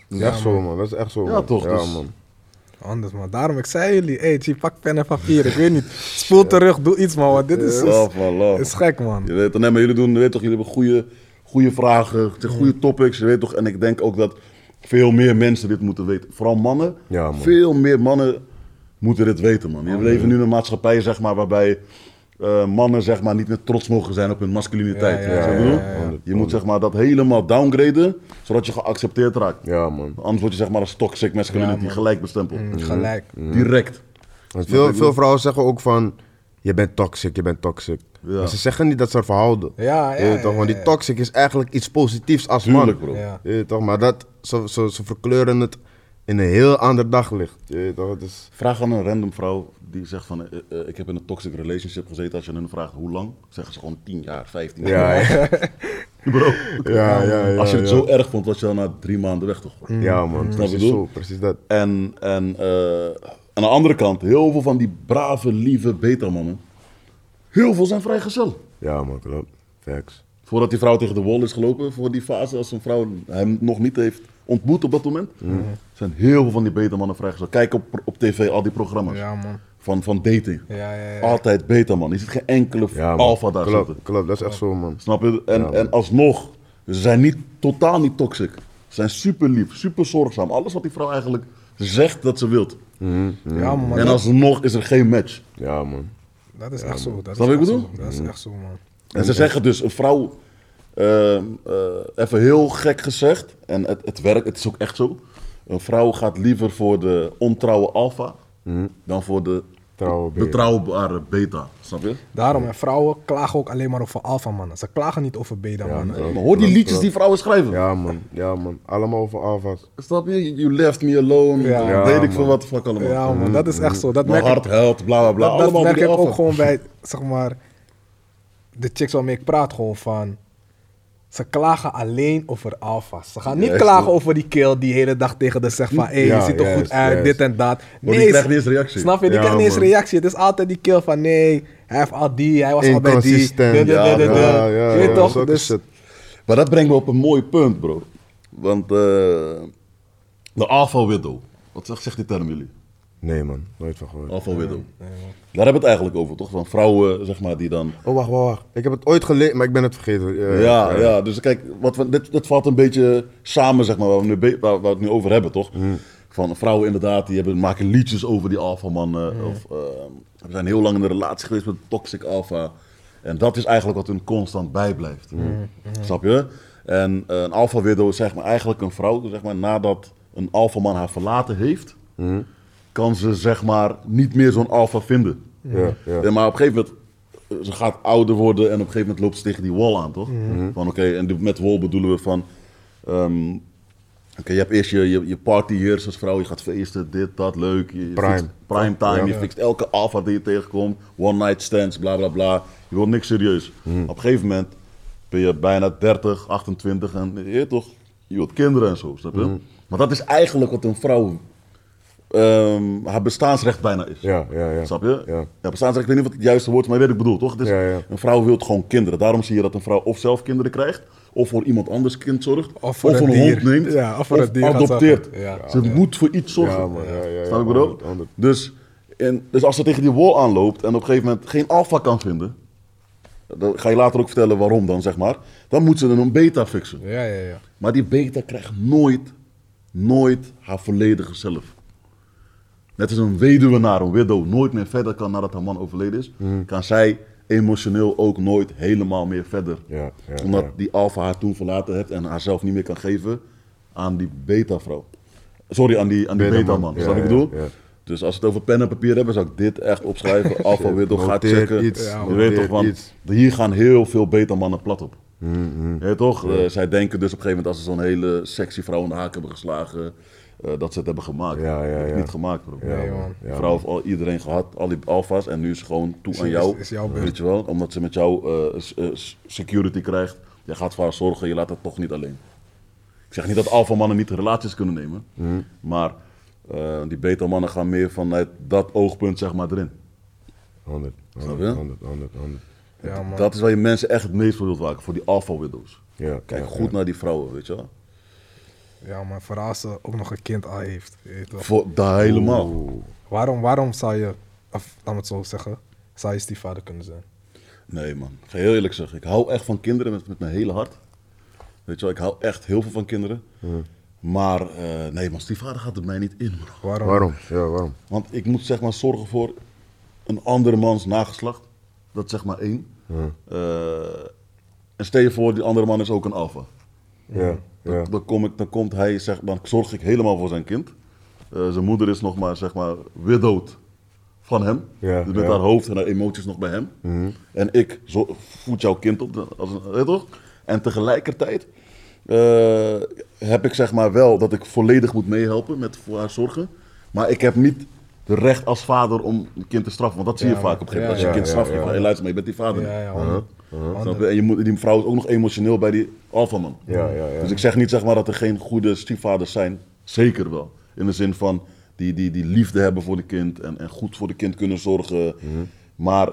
Dat is echt zo, man. Dat is echt zo, Ja, man. toch, Ja, dus- man. Anders, man. Daarom, ik zei jullie, hey, G, pak pen en papier. Ik weet niet. Spoel terug, doe iets, man. Want dit is, is, Love, man, love. is gek, man. Je weet, nee, maar jullie doen, je weet toch, jullie hebben goede, goede vragen, goede topics, je weet toch. En ik denk ook dat veel meer mensen dit moeten weten. Vooral mannen. Ja, man. Veel meer mannen moeten dit weten, man. We leven nu in een maatschappij, zeg maar, waarbij eh, mannen, zeg maar, niet meer trots mogen zijn op hun masculiniteit. Ja, ja, Weet je wat ik ja, bedoel? ja, ja. Je moet, zeg maar, dat helemaal downgraden, zodat je geaccepteerd raakt. Ja, man. Anders word je, zeg maar, als toxic masculinity gelijk bestempeld. Mm, Gelijk. Direct. Want veel, veel vrouwen zeggen ook van, je bent toxic, je bent toxic. Ja. Maar ze zeggen niet dat ze ervan houden. Ja, ja, toch? Want die toxic is eigenlijk iets positiefs als man. Tuurlijk, bro. Ja. Toch? Maar dat, ze, ze, ze verkleuren het in een heel ander daglicht. Je? Het is, Vraag aan een random vrouw die zegt van, eh, eh, ik heb in een toxic relationship gezeten. Als je hun vraagt hoe lang, zeggen ze gewoon 10 jaar, 15 jaar. ja, ja, Bro, ja, ja, ja, als je het ja. zo erg vond, was je al na drie maanden weg toch? Ja, man. je Precies bedoel? zo. Precies dat. En, en eh, aan de andere kant, heel veel van die brave, lieve beta-mannen, heel veel zijn vrijgezel. Ja, man. Klopt. Facts. Voordat die vrouw tegen de wall is gelopen, voor die fase, als een vrouw hem nog niet heeft ontmoet op dat moment, zijn heel veel van die beta-mannen vrijgezel. Kijk op, op tv, al die programma's Ja, man. van, van dating. Ja, ja, ja. Altijd beta-man. Je ziet geen enkele alfa daar klopt, zitten. Klopt, dat is echt zo, man. Snap je? En, Ja, man. en alsnog, ze zijn niet, totaal niet toxic. Ze zijn super lief, super zorgzaam. Alles wat die vrouw eigenlijk zegt dat ze wilt. Ja, man. en alsnog is er geen match. Ja, man. dat is echt zo. Dat Snap is je wat ik echt bedoel? zo. Dat is echt zo, man. En ze zeggen dus, een vrouw, even heel gek gezegd, en het, het werkt, het is ook echt zo. Een vrouw gaat liever voor de ontrouwe alfa dan voor de Trouwe beta. betrouwbare beta. Snap je? Daarom, en vrouwen klagen ook alleen maar over alpha mannen. Ze klagen niet over beta mannen. klopt. Maar hoor die liedjes die vrouwen schrijven. Ja, man. Ja, man. Allemaal over alfa's. Snap je? You left me alone. Ja. Ja, weet ik veel wat de fuck allemaal. Ja, man, dat is echt zo. Dat Mijn merk hart helpt, bla bla bla. dat, merk ik ook gewoon bij, zeg maar, de chicks waarmee ik praat gewoon van... Ze klagen alleen over alfa's. Ze gaan niet Juist, klagen over die kill die de hele dag tegen de zegt van... Hé, hey, Ja, je ziet er juist, goed uit, juist. dit en dat. Maar die krijgt ze- niet eens reactie. Snap je? Die Ja, krijgt niet eens man. reactie. Het is altijd die kill van... Nee, hij heeft al die, hij was al bij die. Inconsistent. Ja. Ja, ja, Je weet ja, toch? zulke Dus, shit. Maar dat brengt me op een mooi punt, bro. Want eh, de alpha widow. Wat zegt, zegt die term jullie? Nee man, nooit van gehoord. Alpha widow. Daar hebben we het eigenlijk over, toch? Van vrouwen, zeg maar, die dan... Oh, wacht, wacht, wacht. Ik heb het ooit gelezen, maar ik ben het vergeten. Ja, Ja, ja, dus kijk, wat we, dit, dit valt een beetje samen, zeg maar, waar we, nu waar, waar we het nu over hebben, toch? Van vrouwen inderdaad, die hebben, maken liedjes over die alpha-mannen. Of eh, we zijn heel lang in een relatie geweest met toxic alpha. En dat is eigenlijk wat hun constant bijblijft. Snap je? En eh, een alpha-widow is zeg maar eigenlijk een vrouw, zeg maar, nadat een alpha-man haar verlaten heeft, kan ze zeg maar niet meer zo'n alpha vinden. Ja, ja. Maar op een gegeven moment, ze gaat ouder worden en op een gegeven moment loopt ze tegen die wall aan, toch? Van oké, en met wall bedoelen we van, ehm, oké, je hebt eerst je, je, je als vrouw, je gaat feesten, dit, dat, leuk. Je, je Prime. fixt prime time, Ja. je fixt elke alpha die je tegenkomt, one night stands, bla bla bla. Je wilt niks serieus. Op een gegeven moment ben je bijna 30, 28 en je toch, je wilt kinderen en zo, snap je? Maar dat is eigenlijk wat een vrouw, ehm, haar bestaansrecht bijna is. Ja, ja, ja. Snap je? Ja. Ja, bestaansrecht, ik weet niet wat het juiste woord is, maar je weet wat ik bedoel, toch? Ja, ja. Een vrouw wil gewoon kinderen. Daarom zie je dat een vrouw of zelf kinderen krijgt, of voor iemand anders kind zorgt, Of voor een hond neemt, Ja, of voor een dier gaat adopteert. Ze moet voor iets zorgen. Ja, man, ja, ja, ja, Snap? 100, 100. Dus, en, dus als ze tegen die wall aanloopt en op een gegeven moment geen alpha kan vinden, dan ga je later ook vertellen waarom dan, zeg maar, dan moet ze een beta fixen. ja, ja, ja. Maar die beta krijgt nooit, nooit haar volledige zelf. Net als een weduwenaar, een widow, nooit meer verder kan nadat haar man overleden is, kan zij emotioneel ook nooit helemaal meer verder. Ja, ja, Omdat ja. die alfa haar toen verlaten heeft en haarzelf niet meer kan geven aan die beta-vrouw. Sorry, aan die, aan die Beta-man. ja, ik bedoel? Dus als we het over pen en papier hebben, zou ik dit echt opschrijven. Alpha widow, ga Noteer checken. iets, je weet toch, want iets. hier gaan heel veel beta-mannen plat op. Je weet toch? Eh, zij denken dus op een gegeven moment als ze zo'n hele sexy vrouw in de haak hebben geslagen, eh, dat ze het hebben gemaakt. Ja, ja, niet gemaakt, bro. Nee, man. vrouw heeft al iedereen gehad, al die alfa's, en nu is ze gewoon toe Is- aan jou. is jouw weet je wel? Omdat ze met jou eh, eh, security krijgt. Je gaat voor haar zorgen, je laat het toch niet alleen. Ik zeg niet dat alpha mannen niet relaties kunnen nemen, Mm-hmm. maar eh, die beta mannen gaan meer vanuit dat oogpunt zeg maar erin. 100, Snap 100, je? 100, 100, 100. Ja, man. Dat is waar je mensen echt het meest voor wilt waken, voor die alpha widows. Ja, Kijk ja, goed ja. naar die vrouwen, weet je wel. Ja, maar vooral als ze ook nog een kind al heeft. je weet. Voor, daar helemaal. Oeh. Waarom, waarom zou je, of laat me het zo zeggen, zou je stiefvader kunnen zijn? Nee man, ik ga heel eerlijk zeggen. Ik hou echt van kinderen met, met mijn hele hart. Weet je wel, ik hou echt heel veel van kinderen. Maar eh, nee man, stiefvader gaat er mij niet in bro. Waarom? Waarom? Ja, waarom? Want ik moet zeg maar zorgen voor een andere mans nageslacht. Dat is zeg maar één. Eh, en stel je voor, die andere man is ook een alfa. Ja, Dan, ja. dan, kom ik, dan komt hij, zeg, dan zorg ik helemaal voor zijn kind. Eh, zijn moeder is nog maar, zeg maar, widowed van hem. Ja, dus met ja. haar hoofd en haar emoties nog bij hem. En ik zo, voed jouw kind op, als een, weet je toch? En tegelijkertijd eh, heb ik zeg maar wel dat ik volledig moet meehelpen met voor haar zorgen. Maar ik heb niet de recht als vader om een kind te straffen. Want dat zie je Ja, vaak op een gegeven moment. ja, als je ja, kind straft, ja, je ja. van, hey, luister maar, je bent die vader. Ja, Honderd. je? En je moet, die vrouw is ook nog emotioneel bij die alfaman. Ja, ja, ja. Dus ik zeg niet zeg maar, dat er geen goede stiefvaders zijn. Zeker wel. In de zin van die, die, die liefde hebben voor de kind en, en goed voor de kind kunnen zorgen. Mhm. Maar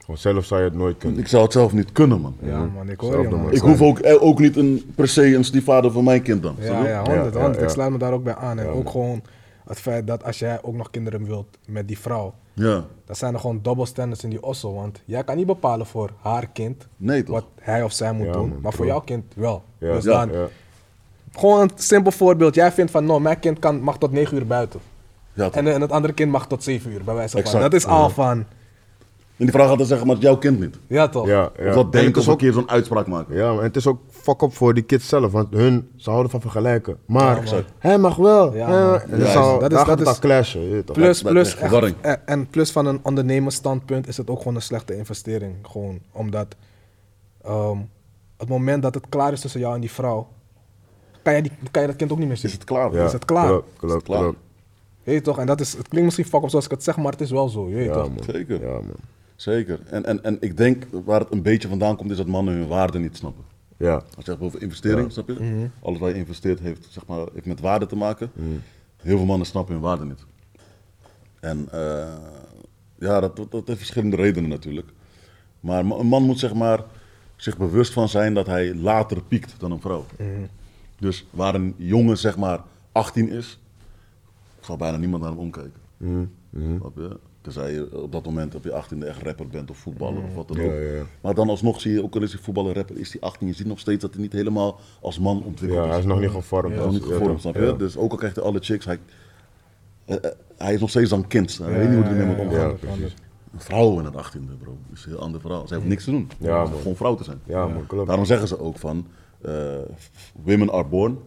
Gewoon zelf zou je het nooit kunnen. ik zou het zelf niet kunnen, man. Ja, man, ik hoor je, man. Ik hoef ook, eh, ook niet een, per se een stiefvader voor mijn kind dan. Ja, ja, 100, Ja, 100. ja, Ik sluit me daar ook bij aan. En ook gewoon het feit dat als jij ook nog kinderen wilt met die vrouw, Ja. dan zijn er gewoon double standards in die osso. Want jij kan niet bepalen voor haar kind Nee, toch? wat hij of zij moet Ja, doen, man, maar voor jouw kind wel. Ja, dus Ja, dan, ja. gewoon een simpel voorbeeld. Jij vindt van, no, mijn kind kan, mag tot 9 uur buiten. En, en het andere kind mag tot 7 uur, bij wijze van. Exact. Dat is al van, En die vrouw gaat dan zeggen, maar het is jouw kind niet. ja toch? Ja, ja. Of dat En denken een ook, keer zo'n uitspraak maken. ja, maar het is ook fuck up voor die kids zelf, want hun, ze houden van vergelijken. Maar hij mag wel. Ja, en dat is- dat gaat het is- al clashen. je weet toch? Plus, dat plus, is echt, verwarring. en, en plus van een ondernemersstandpunt is het ook gewoon een slechte investering. Gewoon omdat ehm, het moment dat het klaar is tussen jou en die vrouw, kan je, die, kan je dat kind ook niet meer zien. Is het klaar? Ja, is het klaar? Klopt, klopt, klaar? klopt. Weet je toch? En dat is, het klinkt misschien fuck op zoals ik het zeg, maar het is wel zo. Je weet Ja, toch? man. Zeker. Ja, man. Zeker. En, en, en ik denk waar het een beetje vandaan komt, is dat mannen hun waarde niet snappen. Ja. Als je hebt over investering, snap je? Mhm. Alles waar je investeert heeft, zeg maar, heeft met waarde te maken. Mhm. Heel veel mannen snappen hun waarde niet. En eh, ja, dat, dat, dat heeft verschillende redenen natuurlijk. Maar ma- een man moet zeg maar, zich bewust van zijn dat hij later piekt dan een vrouw. Mhm. Dus waar een jongen zeg maar 18 is, zal bijna niemand naar hem omkijken. Snap je? Tenzij je op dat moment op je 18e echt rapper bent of voetballer of wat dan Ja, ook. ja, ja. Maar dan alsnog zie je, ook al is hij voetballer, rapper, is hij 18. Je ziet nog steeds dat hij niet helemaal als man ontwikkeld Ja, is. hij is nog niet gevormd. Hij is als- nog niet gevormd, snap je? Ja. Dus ook al krijgt hij alle chicks, hij, eh, eh, hij is nog steeds een kind. Hij weet niet hoe hij ermee moet omgaan. ja. Een vrouw in het 18e, bro. Dat is een heel ander verhaal. Ze heeft niks te doen. Ja. Gewoon vrouw te zijn. Ja, man, klopt. Daarom zeggen ze ook van, eh, women are born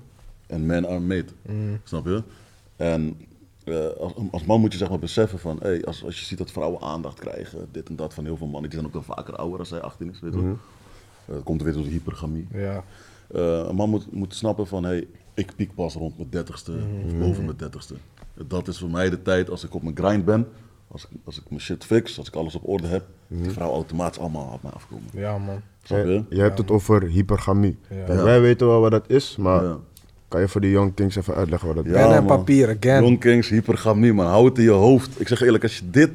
and men are made. Mm. Snap je? En eh, als, als man moet je zeg maar beseffen van, hey, als, als je ziet dat vrouwen aandacht krijgen, dit en dat van heel veel mannen, die zijn ook dan vaker ouder als zij 18 is, weet je wel. Mm-hmm. Eh, dat komt er weer door de hypergamie. Ja. Eh, een man moet, moet snappen van, hey, ik piek pas rond mijn dertigste Mm-hmm. of boven mijn dertigste. Dat is voor mij de tijd als ik op mijn grind ben, als ik, als ik mijn shit fix, als ik alles op orde heb, Mm-hmm. die vrouw automatisch allemaal op mij afkomen. ja, man. Snap je? Je hebt het over hypergamie. Ja. Wij weten wel wat dat is, maar Ja. Kan je voor die young kings even uitleggen wat dat Ja, is? Pen en man. papier, again. Young Kings, hypergamie, man. Hou het in je hoofd. Ik zeg eerlijk, als je dit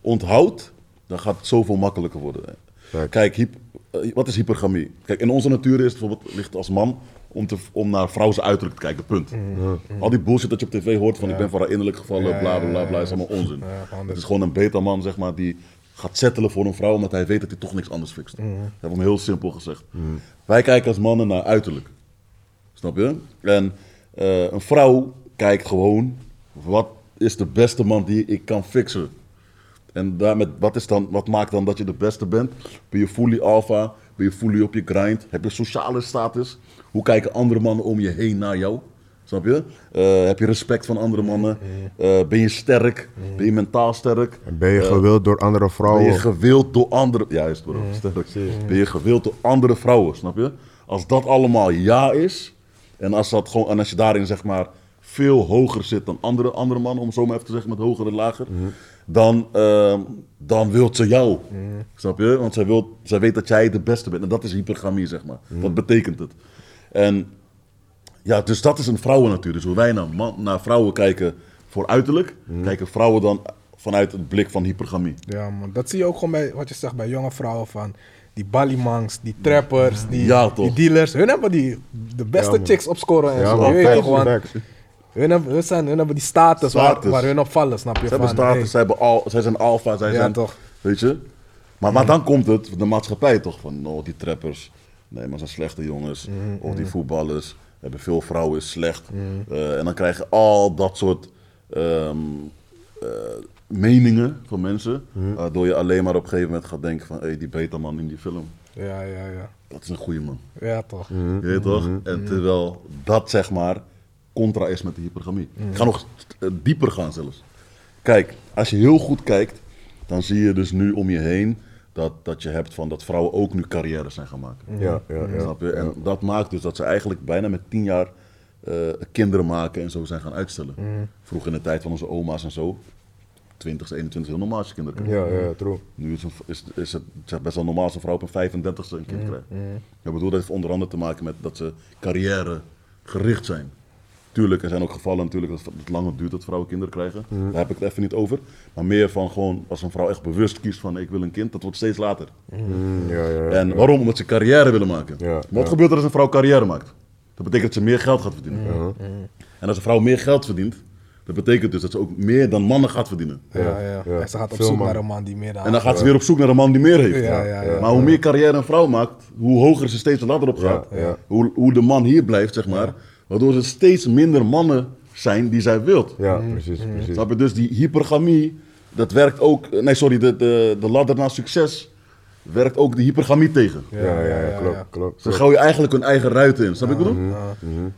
onthoudt, dan gaat het zoveel makkelijker worden. Kijk. Kijk, hyp- eh, wat is hypergamie? Kijk, in onze natuur is het bijvoorbeeld, ligt als man om, te, om naar vrouws uiterlijk te kijken, punt. Al die bullshit dat je op tv hoort van ik ben voor haar innerlijk gevallen, Ja, bla bla bla, is allemaal onzin. Het is gewoon een beta-man, zeg maar, die gaat settelen voor een vrouw omdat hij weet dat hij toch niks anders fixt. Dat hebben we heel simpel gezegd. Wij kijken als mannen naar uiterlijk. Snap je? En eh, een vrouw kijkt gewoon, wat is de beste man die ik kan fixen? En daarmee, wat, is dan, wat maakt dan dat je de beste bent? Ben je fully alpha? Ben je fully op je grind? Heb je sociale status? Hoe kijken andere mannen om je heen naar jou? Snap je? Eh, heb je respect van andere mannen? Eh, ben je sterk? Ben je mentaal sterk? En ben je gewild door andere Ben vrouwen? je gewild door andere... Juist bro, sterk. Ben je gewild door andere vrouwen, snap je? Als dat allemaal ja is... En als, dat gewoon, en als je daarin zeg maar veel hoger zit dan andere, andere mannen... Om zo maar even te zeggen met hoger en lager... Dan, ehm, dan wilt ze jou. Snap je? Want zij, wil, zij weet dat jij de beste bent. En dat is hypergamie, zeg maar. Dat betekent het. En ja, dus dat is een vrouwennatuur. Dus hoe wij naar, man, naar vrouwen kijken voor uiterlijk... kijken vrouwen dan vanuit het blik van hypergamie. Ja, man. Dat zie je ook gewoon bij, wat je zegt, bij jonge vrouwen van... Die ballymangs, die trappers, die, Ja, die dealers. Hun hebben die, de beste Ja, chicks op scoren en Ja, zo. man, je weet toch, want hun, hebben, hun, zijn, hun hebben die status, Waar, Status. waar hun op vallen, snap je? Zij hebben status, hey, zij, hebben al, zij zijn alfa, zij Ja, zijn... toch. Weet je? Maar, maar dan komt het, de maatschappij toch, van oh, die trappers, nee, maar zijn slechte jongens. Mhm, Of die voetballers, hebben veel vrouwen, is slecht. Eh, en dan krijg je al dat soort ehm, eh, meningen van mensen, Mhm. waardoor je alleen maar op een gegeven moment gaat denken van, hé, hey, die beta-man in die film, Ja, ja, ja. dat is een goede man. Ja, toch. Je weet toch? En terwijl dat zeg maar contra is met de hypergamie. Ik ga nog dieper gaan zelfs. Kijk, als je heel goed kijkt, dan zie je dus nu om je heen dat, dat je hebt van dat vrouwen ook nu carrières zijn gaan maken. Ja, ja, ja. Snap je? En dat maakt dus dat ze eigenlijk bijna met tien jaar eh, kinderen maken en zo zijn gaan uitstellen. Vroeger in de tijd van onze oma's en zo, 20, 21 heel normaal als je kinderen krijgt. Ja, ja, true. Nu is, een, is, is het best wel normaal als een vrouw op een 35ste een kind krijgt. Ik bedoel, dat heeft onder andere te maken met dat ze carrière gericht zijn. Tuurlijk, er zijn ook gevallen natuurlijk dat het langer duurt dat vrouwen kinderen krijgen. Daar heb ik het even niet over. Maar meer van gewoon als een vrouw echt bewust kiest van ik wil een kind, dat wordt steeds later. Mm, ja, ja, ja. En waarom? Omdat ze carrière willen maken. Wat gebeurt er als een vrouw carrière maakt? Dat betekent dat ze meer geld gaat verdienen. En als een vrouw meer geld verdient, dat betekent dus dat ze ook meer dan mannen gaat verdienen. Ja, ja. ja. En ze gaat op Veel zoek man. naar een man die meer dan... En dan gaat ze weer op zoek naar een man die meer heeft. Ja, ja, ja. maar hoe meer carrière een vrouw maakt, hoe hoger ze steeds de ladder op gaat. Ja, ja. Hoe, hoe de man hier blijft, zeg maar. Waardoor er steeds minder mannen zijn die zij wilt. Ja, precies, precies. Snap je? Dus die hypergamie, dat werkt ook... Nee, sorry, de, de, de ladder naar succes werkt ook de hypergamie tegen. Ja, ja, ja, ja, klopt, ja. klopt. Ze klopt. gooien eigenlijk hun eigen ruiten in. Snap je wat ik bedoel?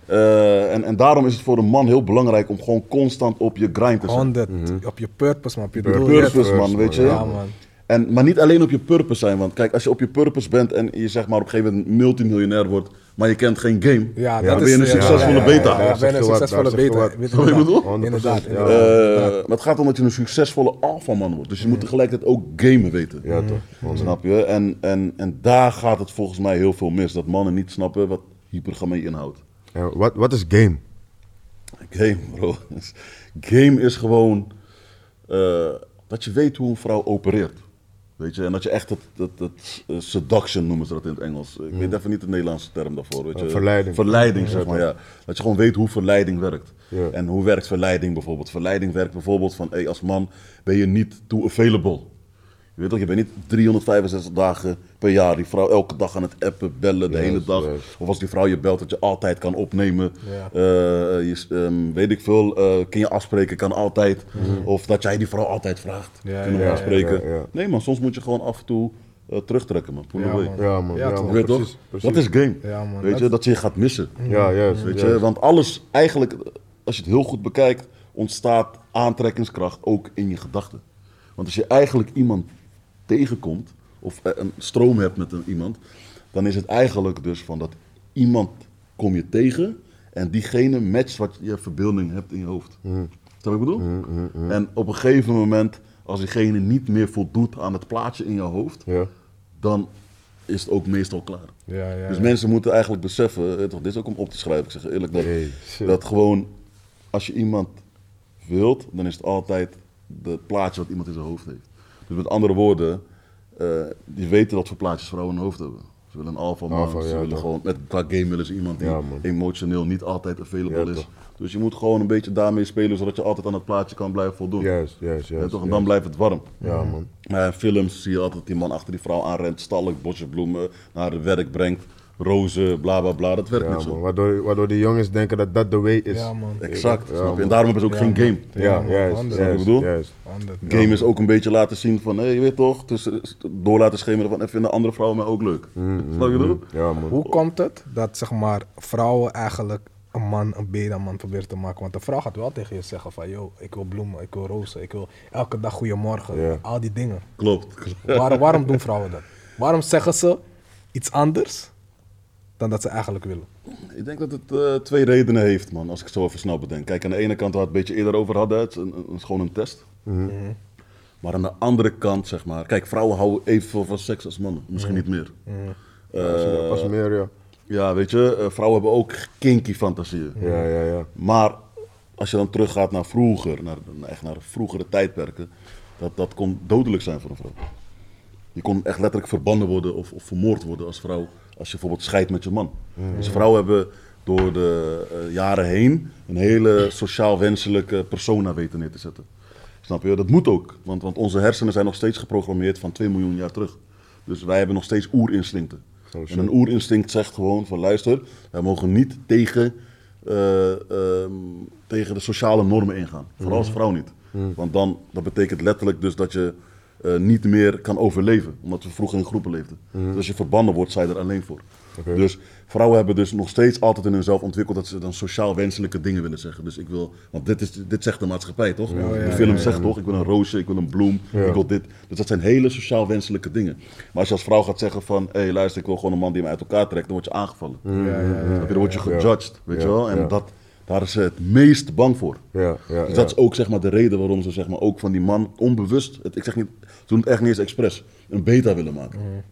Eh, en, en daarom is het voor een man heel belangrijk om gewoon constant op je grind te zijn. 100. Op je purpose, man. Op je Purpose, doel. toch? man, weet je? Ja, man. En, maar niet alleen op je purpose zijn. Want kijk, als je op je purpose bent en je zeg maar op een gegeven moment multimiljoner wordt, maar je kent geen game. Ja, dan ben je een ja, succesvolle ja, ja, beta. Ja, ja, ben je een succesvolle beta. wat. Weet Snap je wat ik bedoel? Inderdaad. Eh, maar het gaat om dat je een succesvolle alfaman wordt. Dus je moet tegelijkertijd ook gamen weten. Ja, toch? Snap je? En, en, en daar gaat het volgens mij heel veel mis. Dat mannen niet snappen wat hypergamie inhoudt. Wat, wat is game? Game, bro. Game is gewoon eh, dat je weet hoe een vrouw opereert. Weet je, en dat je echt het, het, het eh, seduction noemen ze dat in het Engels. Ik weet even niet de Nederlandse term daarvoor. Weet je. Uh, verleiding. Verleiding, zeg maar, ja. Dat je gewoon weet hoe verleiding werkt. En hoe werkt verleiding bijvoorbeeld? Verleiding werkt bijvoorbeeld van, hey, als man ben je niet too available. Je weet toch, je bent niet 365 dagen per jaar die vrouw elke dag aan het appen, bellen, de hele dag. Of als die vrouw je belt, dat je altijd kan opnemen. Eh, je, ehm, weet ik veel, eh, kun je afspreken, kan altijd. Of dat jij die vrouw altijd vraagt. Ja, kunnen we ja, afspreken. ja. Nee man, soms moet je gewoon af en toe eh, terugtrekken man. Ja, man. Ja, man. Ja, Ja, toch? man. Weet Precies, precies. Dat is game. Ja, man. Weet Dat- je, dat je je gaat missen. Ja, juist. Weet je, want alles eigenlijk, als je het heel goed bekijkt, ontstaat aantrekkingskracht ook in je gedachten. Want als je eigenlijk iemand tegenkomt, of eh, een stroom hebt met een, iemand, dan is het eigenlijk dus van dat iemand kom je tegen en diegene matcht wat je verbeelding hebt in je hoofd. Mm. Snap ik bedoel? En op een gegeven moment, als diegene niet meer voldoet aan het plaatje in je hoofd, Ja. dan is het ook meestal klaar. Ja, ja, Dus mensen moeten eigenlijk beseffen, eh, toch, dit is ook om op te schrijven, ik zeg eerlijk, dat, dat gewoon als je iemand wilt, dan is het altijd het plaatje wat iemand in zijn hoofd heeft. Dus met andere woorden, eh, die weten wat voor plaatjes vrouwen in hun hoofd hebben. Ze willen een alpha man, Alpha, ze ja, willen toch. gewoon, met, qua game willen ze iemand die Ja, emotioneel niet altijd available is. toch. Dus je moet gewoon een beetje daarmee spelen, zodat je altijd aan het plaatje kan blijven voldoen. Juist, juist, juist. En dan blijft het warm. Ja, man. Maar in films zie je altijd die man achter die vrouw aanrent, stalk, bosje bloemen, naar het werk brengt, rozen, bla bla bla. Dat werkt Ja, niet zo. man. Waardoor, waardoor die jongens denken dat dat de way is. Ja, man. Exact. Ja, snap je? man. En daarom hebben ze ook Ja, geen man. game. Ja, Ja, man. juist, Wat ik bedoel? juist. Game is ook een beetje laten zien van, hé, je weet toch, dus, door laten schemeren van, en vinden andere vrouwen mij ook leuk. Mm, Snap je wat ik bedoel? Ja, man. Hoe komt het dat zeg maar, vrouwen eigenlijk een man een beta-man proberen te maken? Want een vrouw gaat wel tegen je zeggen van, yo, ik wil bloemen, ik wil rozen, ik wil elke dag goeiemorgen, al die dingen. Klopt. Waar, waarom doen vrouwen dat? Waarom zeggen ze iets anders dan dat ze eigenlijk willen? Ik denk dat het eh, twee redenen heeft, man, als ik het zo even snel bedenk. Kijk, aan de ene kant waar we het een beetje eerder over hadden, het is, een, een- het is gewoon een test. Maar aan de andere kant, zeg maar, kijk, vrouwen houden evenveel van seks als mannen, misschien niet meer. Eh, Pas meer, ja. ja, weet je, eh, vrouwen hebben ook kinky fantasieën. Ja, ja, ja. Maar als je dan teruggaat naar vroeger, naar, naar- echt naar vroegere tijdperken, dat, dat kon dodelijk zijn voor een vrouw. Je kon echt letterlijk verbannen worden of, of vermoord worden als vrouw, als je bijvoorbeeld scheidt met je man. Dus vrouwen hebben door de eh, jaren heen een hele sociaal wenselijke persona weten neer te zetten. Snap je? Dat moet ook, want, want onze hersenen zijn nog steeds geprogrammeerd van 2 miljoen jaar terug. Dus wij hebben nog steeds oerinstincten. Oh, en een oerinstinct zegt gewoon van luister, wij mogen niet tegen, eh, ehm, tegen de sociale normen ingaan. Vooral als vrouw niet. Want dan, dat betekent letterlijk dus dat je eh, niet meer kan overleven. Omdat we vroeger in groepen leefden. Dus als je verbannen wordt, sta je er alleen voor. Dus vrouwen hebben dus nog steeds altijd in hunzelf ontwikkeld dat ze dan sociaal wenselijke dingen willen zeggen. Dus ik wil, want dit, is, dit zegt de maatschappij toch? de film zegt toch, ik wil een roosje, ik wil een bloem, ik wil dit. Dus dat zijn hele sociaal wenselijke dingen. Maar als je als vrouw gaat zeggen van, hé hey, luister, ik wil gewoon een man die me uit elkaar trekt, dan word je aangevallen. Dan word je gejudged, weet je wel? En dat, daar is ze het meest bang voor. Ja, ja, Dus dat is ook zeg maar, de reden waarom ze zeg maar, ook van die man onbewust, het, ik zeg niet, ze doen het echt niet eens expres, een beta willen maken. Snap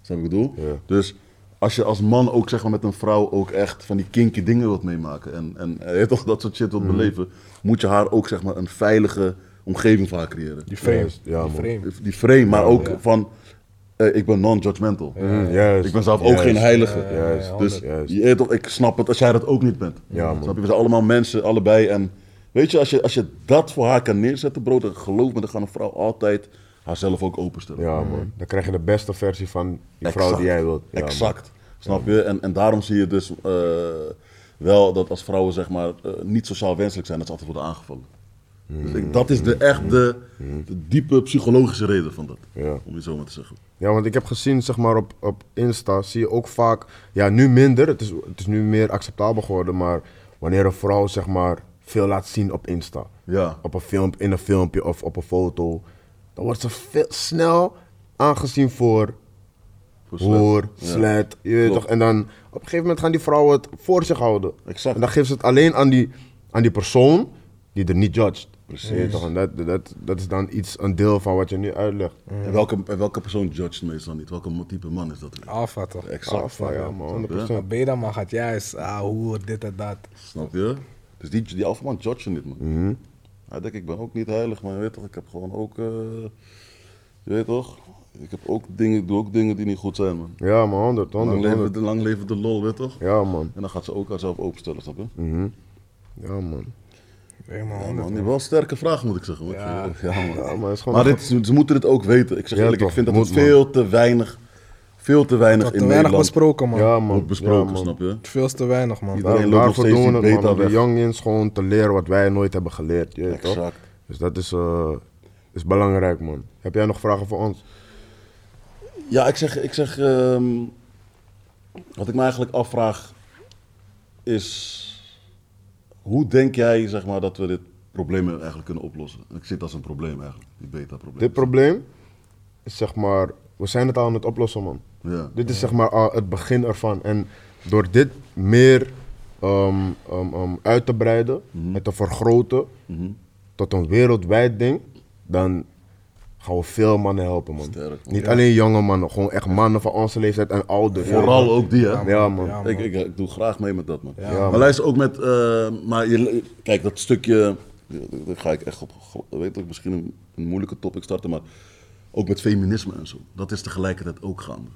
je wat ik bedoel? Dus als je als man ook zeg maar, met een vrouw ook echt van die kinky dingen wilt meemaken en, en eh, toch dat soort shit wilt beleven, moet je haar ook zeg maar, een veilige omgeving voor haar creëren. Die frame. Ja, die frame. Die frame, maar ook van, eh, ik ben non-judgmental. Mm, juist. Ik ben zelf ook Juist. geen heilige. Ja, ja, Juist, ja, Dus juist. je weet toch, ik snap het als jij dat ook niet bent. Ja, man. Snap je? We zijn allemaal mensen, allebei. En weet je, als je, als je dat voor haar kan neerzetten, bro, dan geloof me, dan gaat een vrouw altijd haarzelf ook openstellen. Ja, man. Dan krijg je de beste versie van die vrouw Exact. die jij wilt. Ja, man. exact. Snap je? En, en daarom zie je dus eh, wel dat als vrouwen zeg maar eh, niet sociaal wenselijk zijn, dat ze altijd worden aangevallen. Dus ik, dat is de, echt de, de diepe psychologische reden van dat. Ja. Om je zo maar te zeggen. Ja, want ik heb gezien, zeg maar, op, op Insta zie je ook vaak, ja, nu minder, het is, het is nu meer acceptabel geworden, maar wanneer een vrouw, zeg maar, veel laat zien op Insta. Ja. Op een film, in een filmpje of op een foto, dan wordt ze veel snel aangezien voor Voor slet. hoor, Ja. slet, je weet toch. En dan op een gegeven moment gaan die vrouwen het voor zich houden. Exact. En dan geven ze het alleen aan die, aan die persoon die er niet judged. Precies. Je weet toch. En dat, dat, dat is dan iets, een deel van wat je nu uitlegt. En welke, en welke persoon judgt meestal niet? Welke type man is dat? Alpha toch? Exact. Alpha, ja man, 100%. Maar Beta man gaat juist, ah, hoe, dit en dat. Snap je? Dus die, die alfaman judge je niet, man. Mhm. Hij denkt, ik ben ook niet heilig, maar je weet toch, ik heb gewoon ook... eh, je weet toch? Ik heb ook dingen, ik doe ook dingen die niet goed zijn, man. Ja man, 100, 100, Lang leven, 100. de, lang leven de lol, weet je toch? Ja man, En dan gaat ze ook haarzelf openstellen, snap je? Mhm. ja man. Nee man, Ja, man. Die wel een sterke vraag, moet ik zeggen. Ja. ja man. Ja, maar het is dit, ze, moeten dit ook weten. Ik zeg Ja, eerlijk, toch. ik vind dat Moet, het veel te weinig, veel te weinig Wat in te weinig Nederland besproken man. Ja man. wordt besproken, ja, man. snap je? Veel te weinig man. Iedereen Daar, loopt nog daarvoor steeds doen het man, de youngins gewoon te leren wat wij nooit hebben geleerd. Je weet toch? Exact. Dus dat is, eh, is belangrijk man. Heb jij nog vragen voor ons? Ja, ik zeg, ik zeg ehm, wat ik me eigenlijk afvraag is, hoe denk jij zeg maar, dat we dit probleem eigenlijk kunnen oplossen? Ik zie het als een probleem eigenlijk, die beta-probleem. Dit probleem is zeg maar, we zijn het al aan het oplossen man. Ja. Dit is zeg maar al het begin ervan. En door dit meer ehm, ehm, ehm, uit te breiden en te vergroten Mhm. tot een wereldwijd ding, dan gaan we veel mannen helpen man. Sterk, man. Niet alleen jonge mannen, gewoon echt mannen van onze leeftijd en ouder. Vooral ook die, hè? Ja man. Ja, Ik, ik, ik doe graag mee met dat, man. Ja, maar man. luister ook met, eh, maar je, kijk, dat stukje, daar ga ik echt op, weet ik, misschien een, een moeilijke topic starten, maar ook met feminisme en zo. Dat is tegelijkertijd ook gaande.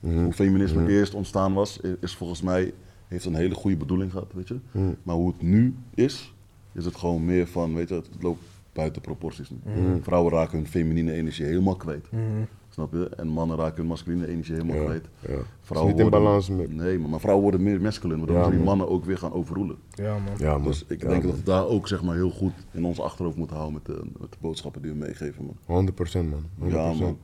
Mhm. Hoe feminisme eerst ontstaan was, is volgens mij, heeft een hele goede bedoeling gehad, weet je. Mhm. Maar hoe het nu is, is het gewoon meer van, weet je, het loopt buiten proporties nu. Mhm. Vrouwen raken hun feminine energie helemaal kwijt. Snap je? En mannen raken hun masculine energie helemaal Ja, kwijt. ja. Is niet in balans meer. Nee, maar, maar vrouwen worden meer masculine, waardoor Ja, die man. mannen ook weer gaan overroelen. Ja man. Ja man. Dus ik denk dat we daar ook zeg maar, heel goed in ons achterhoofd moeten houden met de, met de boodschappen die we meegeven. Man. 100% man. 100%. Ja, man.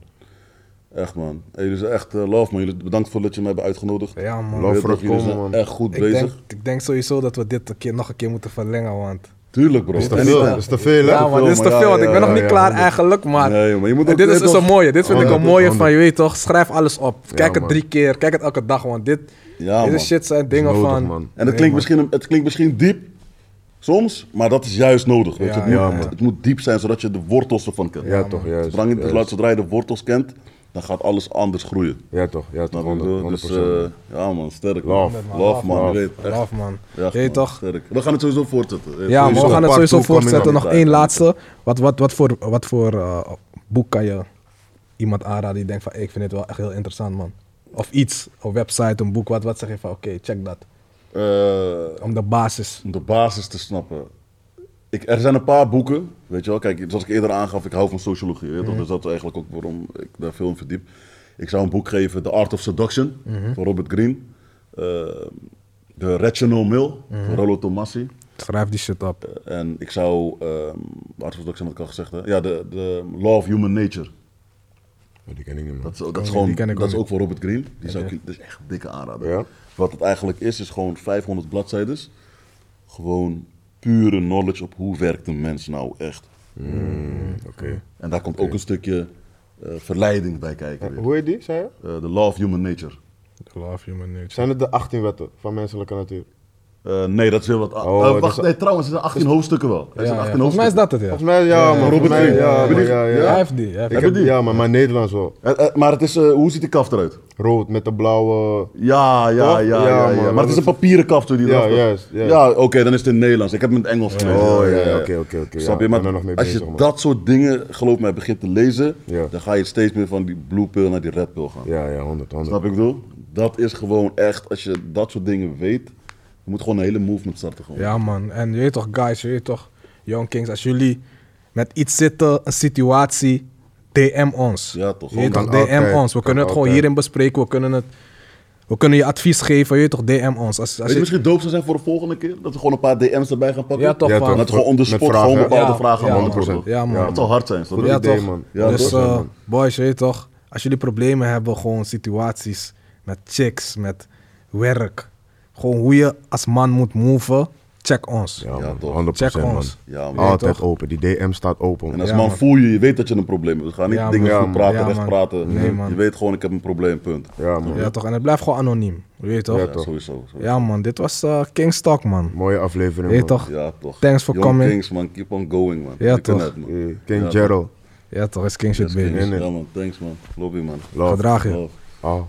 Echt, man. Hey, jullie zijn echt eh, love, man. Jullie, bedankt voor dat je mij hebben uitgenodigd. Ja man. Love voor het komen, man. echt goed Ik bezig. denk, ik denk sowieso dat we dit een keer, nog een keer moeten verlengen, want... Tuurlijk, bro. Is te veel, is te veel hè? Ja man, dit is te veel, want ik ja, ben nog niet ja, klaar eigenlijk, maar... Nee, maar je moet ook dit is dus een mooie, dit vind ik een mooie van, je weet toch, schrijf alles op. Kijk het drie keer, kijk het elke dag, want dit, Ja, deze man. shit zijn dingen nodig, van... man. En het Nee, klinkt, man. misschien, het klinkt misschien diep, soms, maar dat is juist nodig. Weet je? Het, moet, ja, het moet diep zijn, zodat je de wortels ervan kent. Ja, toch, juist. Zodra je, juist. zodra je de wortels kent, dan gaat alles anders groeien. Ja toch, ja toch, Snap je? 100%. 100%. Dus eh, ja man, sterk. man. Love. Love, man. Love, man. Toch? Sterk. We gaan het sowieso voortzetten. Eh, Ja, maar we gaan het sowieso voortzetten. Nog één laatste. Wat, wat, wat voor, wat voor eh, boek kan je iemand aanraden die denkt van, hey, ik vind dit wel echt heel interessant, man. Of iets, een website, een boek, wat, wat zeg je van, oké, check dat. Eh, Om de basis. om de basis te snappen. Ik, er zijn een paar boeken, weet je wel. Kijk, zoals ik eerder aangaf, ik hou van sociologie. Weet? Dus dat is eigenlijk ook waarom ik daar veel in verdiep. Ik zou een boek geven, The Art of Seduction, van Robert Greene. Eh The Rational Mill, van Rollo Tomassi. Schrijf die shit op. En ik zou, ehm Art of Seduction had ik al gezegd, hè? Ja, de, de Law of Human Nature. Oh, die ken ik niet Dat man. is, dat die is, gewoon, dat ook is ook voor Robert Greene. Die zou ik, dat is echt een dikke aanrader. Ja? Wat het eigenlijk is, is gewoon 500 bladzijden. Gewoon pure knowledge op hoe werkt een mens nou echt. Oké. En daar komt ook een stukje eh, verleiding bij kijken. weer. Hoe heet die, zei je? Eh, The Law of Human Nature. Love human nature. Zijn het de 18 wetten van menselijke natuur? Eh, nee, dat is heel wat. Oh, eh, wacht, is- nee, trouwens, er zijn 18 hoofdstukken wel. Er Ja, zijn ja. 18 Volgens mij is dat het, ja. Volgens mij, ja, man. Robert mij, ja, ja, ja? ja. Hij heeft die. Hij heeft Ik die. ja, maar mijn Nederlands wel. Eh, maar het is, eh, hoe ziet die kaft eruit? Rood met de blauwe... Ja, ja, ja, ja, man, Maar het is een papieren kaft die Ja, juist. Ja, oké, dan is het in het Nederlands. Ik heb hem in het Engels gelezen. Oh, ja, oké, oké, oké. Snap je? Maar als je dat soort dingen, geloof mij, begint te lezen, dan ga je steeds meer van die blue pill naar die red pill gaan. Ja, ja, 100, 100. Snap ik bedoel? Dat is gewoon echt, als je dat soort dingen weet, je moet gewoon een hele movement starten gewoon. Ja, man. En je weet toch, guys, je weet toch, Young Kings, als jullie met iets zitten, een situatie, DM ons. Ja, toch, Je weet gewoon toch, DM altijd, ons. We kan kunnen het gewoon altijd. hierin bespreken. We kunnen, het, we kunnen je advies geven. Je weet toch, DM ons. Als, als Weet je je, misschien doop zou zijn voor de volgende keer? Dat we gewoon een paar DM's erbij gaan pakken? ja, toch, Ja, man. toch. Dat we gewoon on the Met spot vragen, gewoon bepaalde Ja, vragen ja. 100%. Ja, man. Dat zou hard zijn. Goed Ja, idee, toch? man. Ja, dus toch? eh, man. boys, je weet toch, als jullie problemen hebben, gewoon situaties met chicks, met werk, gewoon hoe je als man moet moven, check ons. Ja, Ja, man. toch. 100% Check man. ons. Ja, man. Altijd toch? open. Die DM staat open. En als Ja, man man. voel je, je weet dat je een probleem hebt. We gaan niet Ja, dingen man. goed Ja, praten, man. Wegpraten. man. Nee, man. Je weet gewoon, ik heb een probleem, punt. Ja, man. Ja, toch? En het blijft gewoon anoniem. Je weet toch? Ja, Ja, toch. sowieso. sowieso. man, dit was eh King's Talk, man. Mooie aflevering, Je man. weet toch? Ja, toch. Thanks for Young coming. Kings, man. Keep on going, man. Ja, toch. het, man. Eh, King Ja, Gerald. Ja, toch? Is King shit, Yes, baby. Kings. Ja, man. Thanks, man. Lobby, man. Love. Gedraag je. Love. Ah.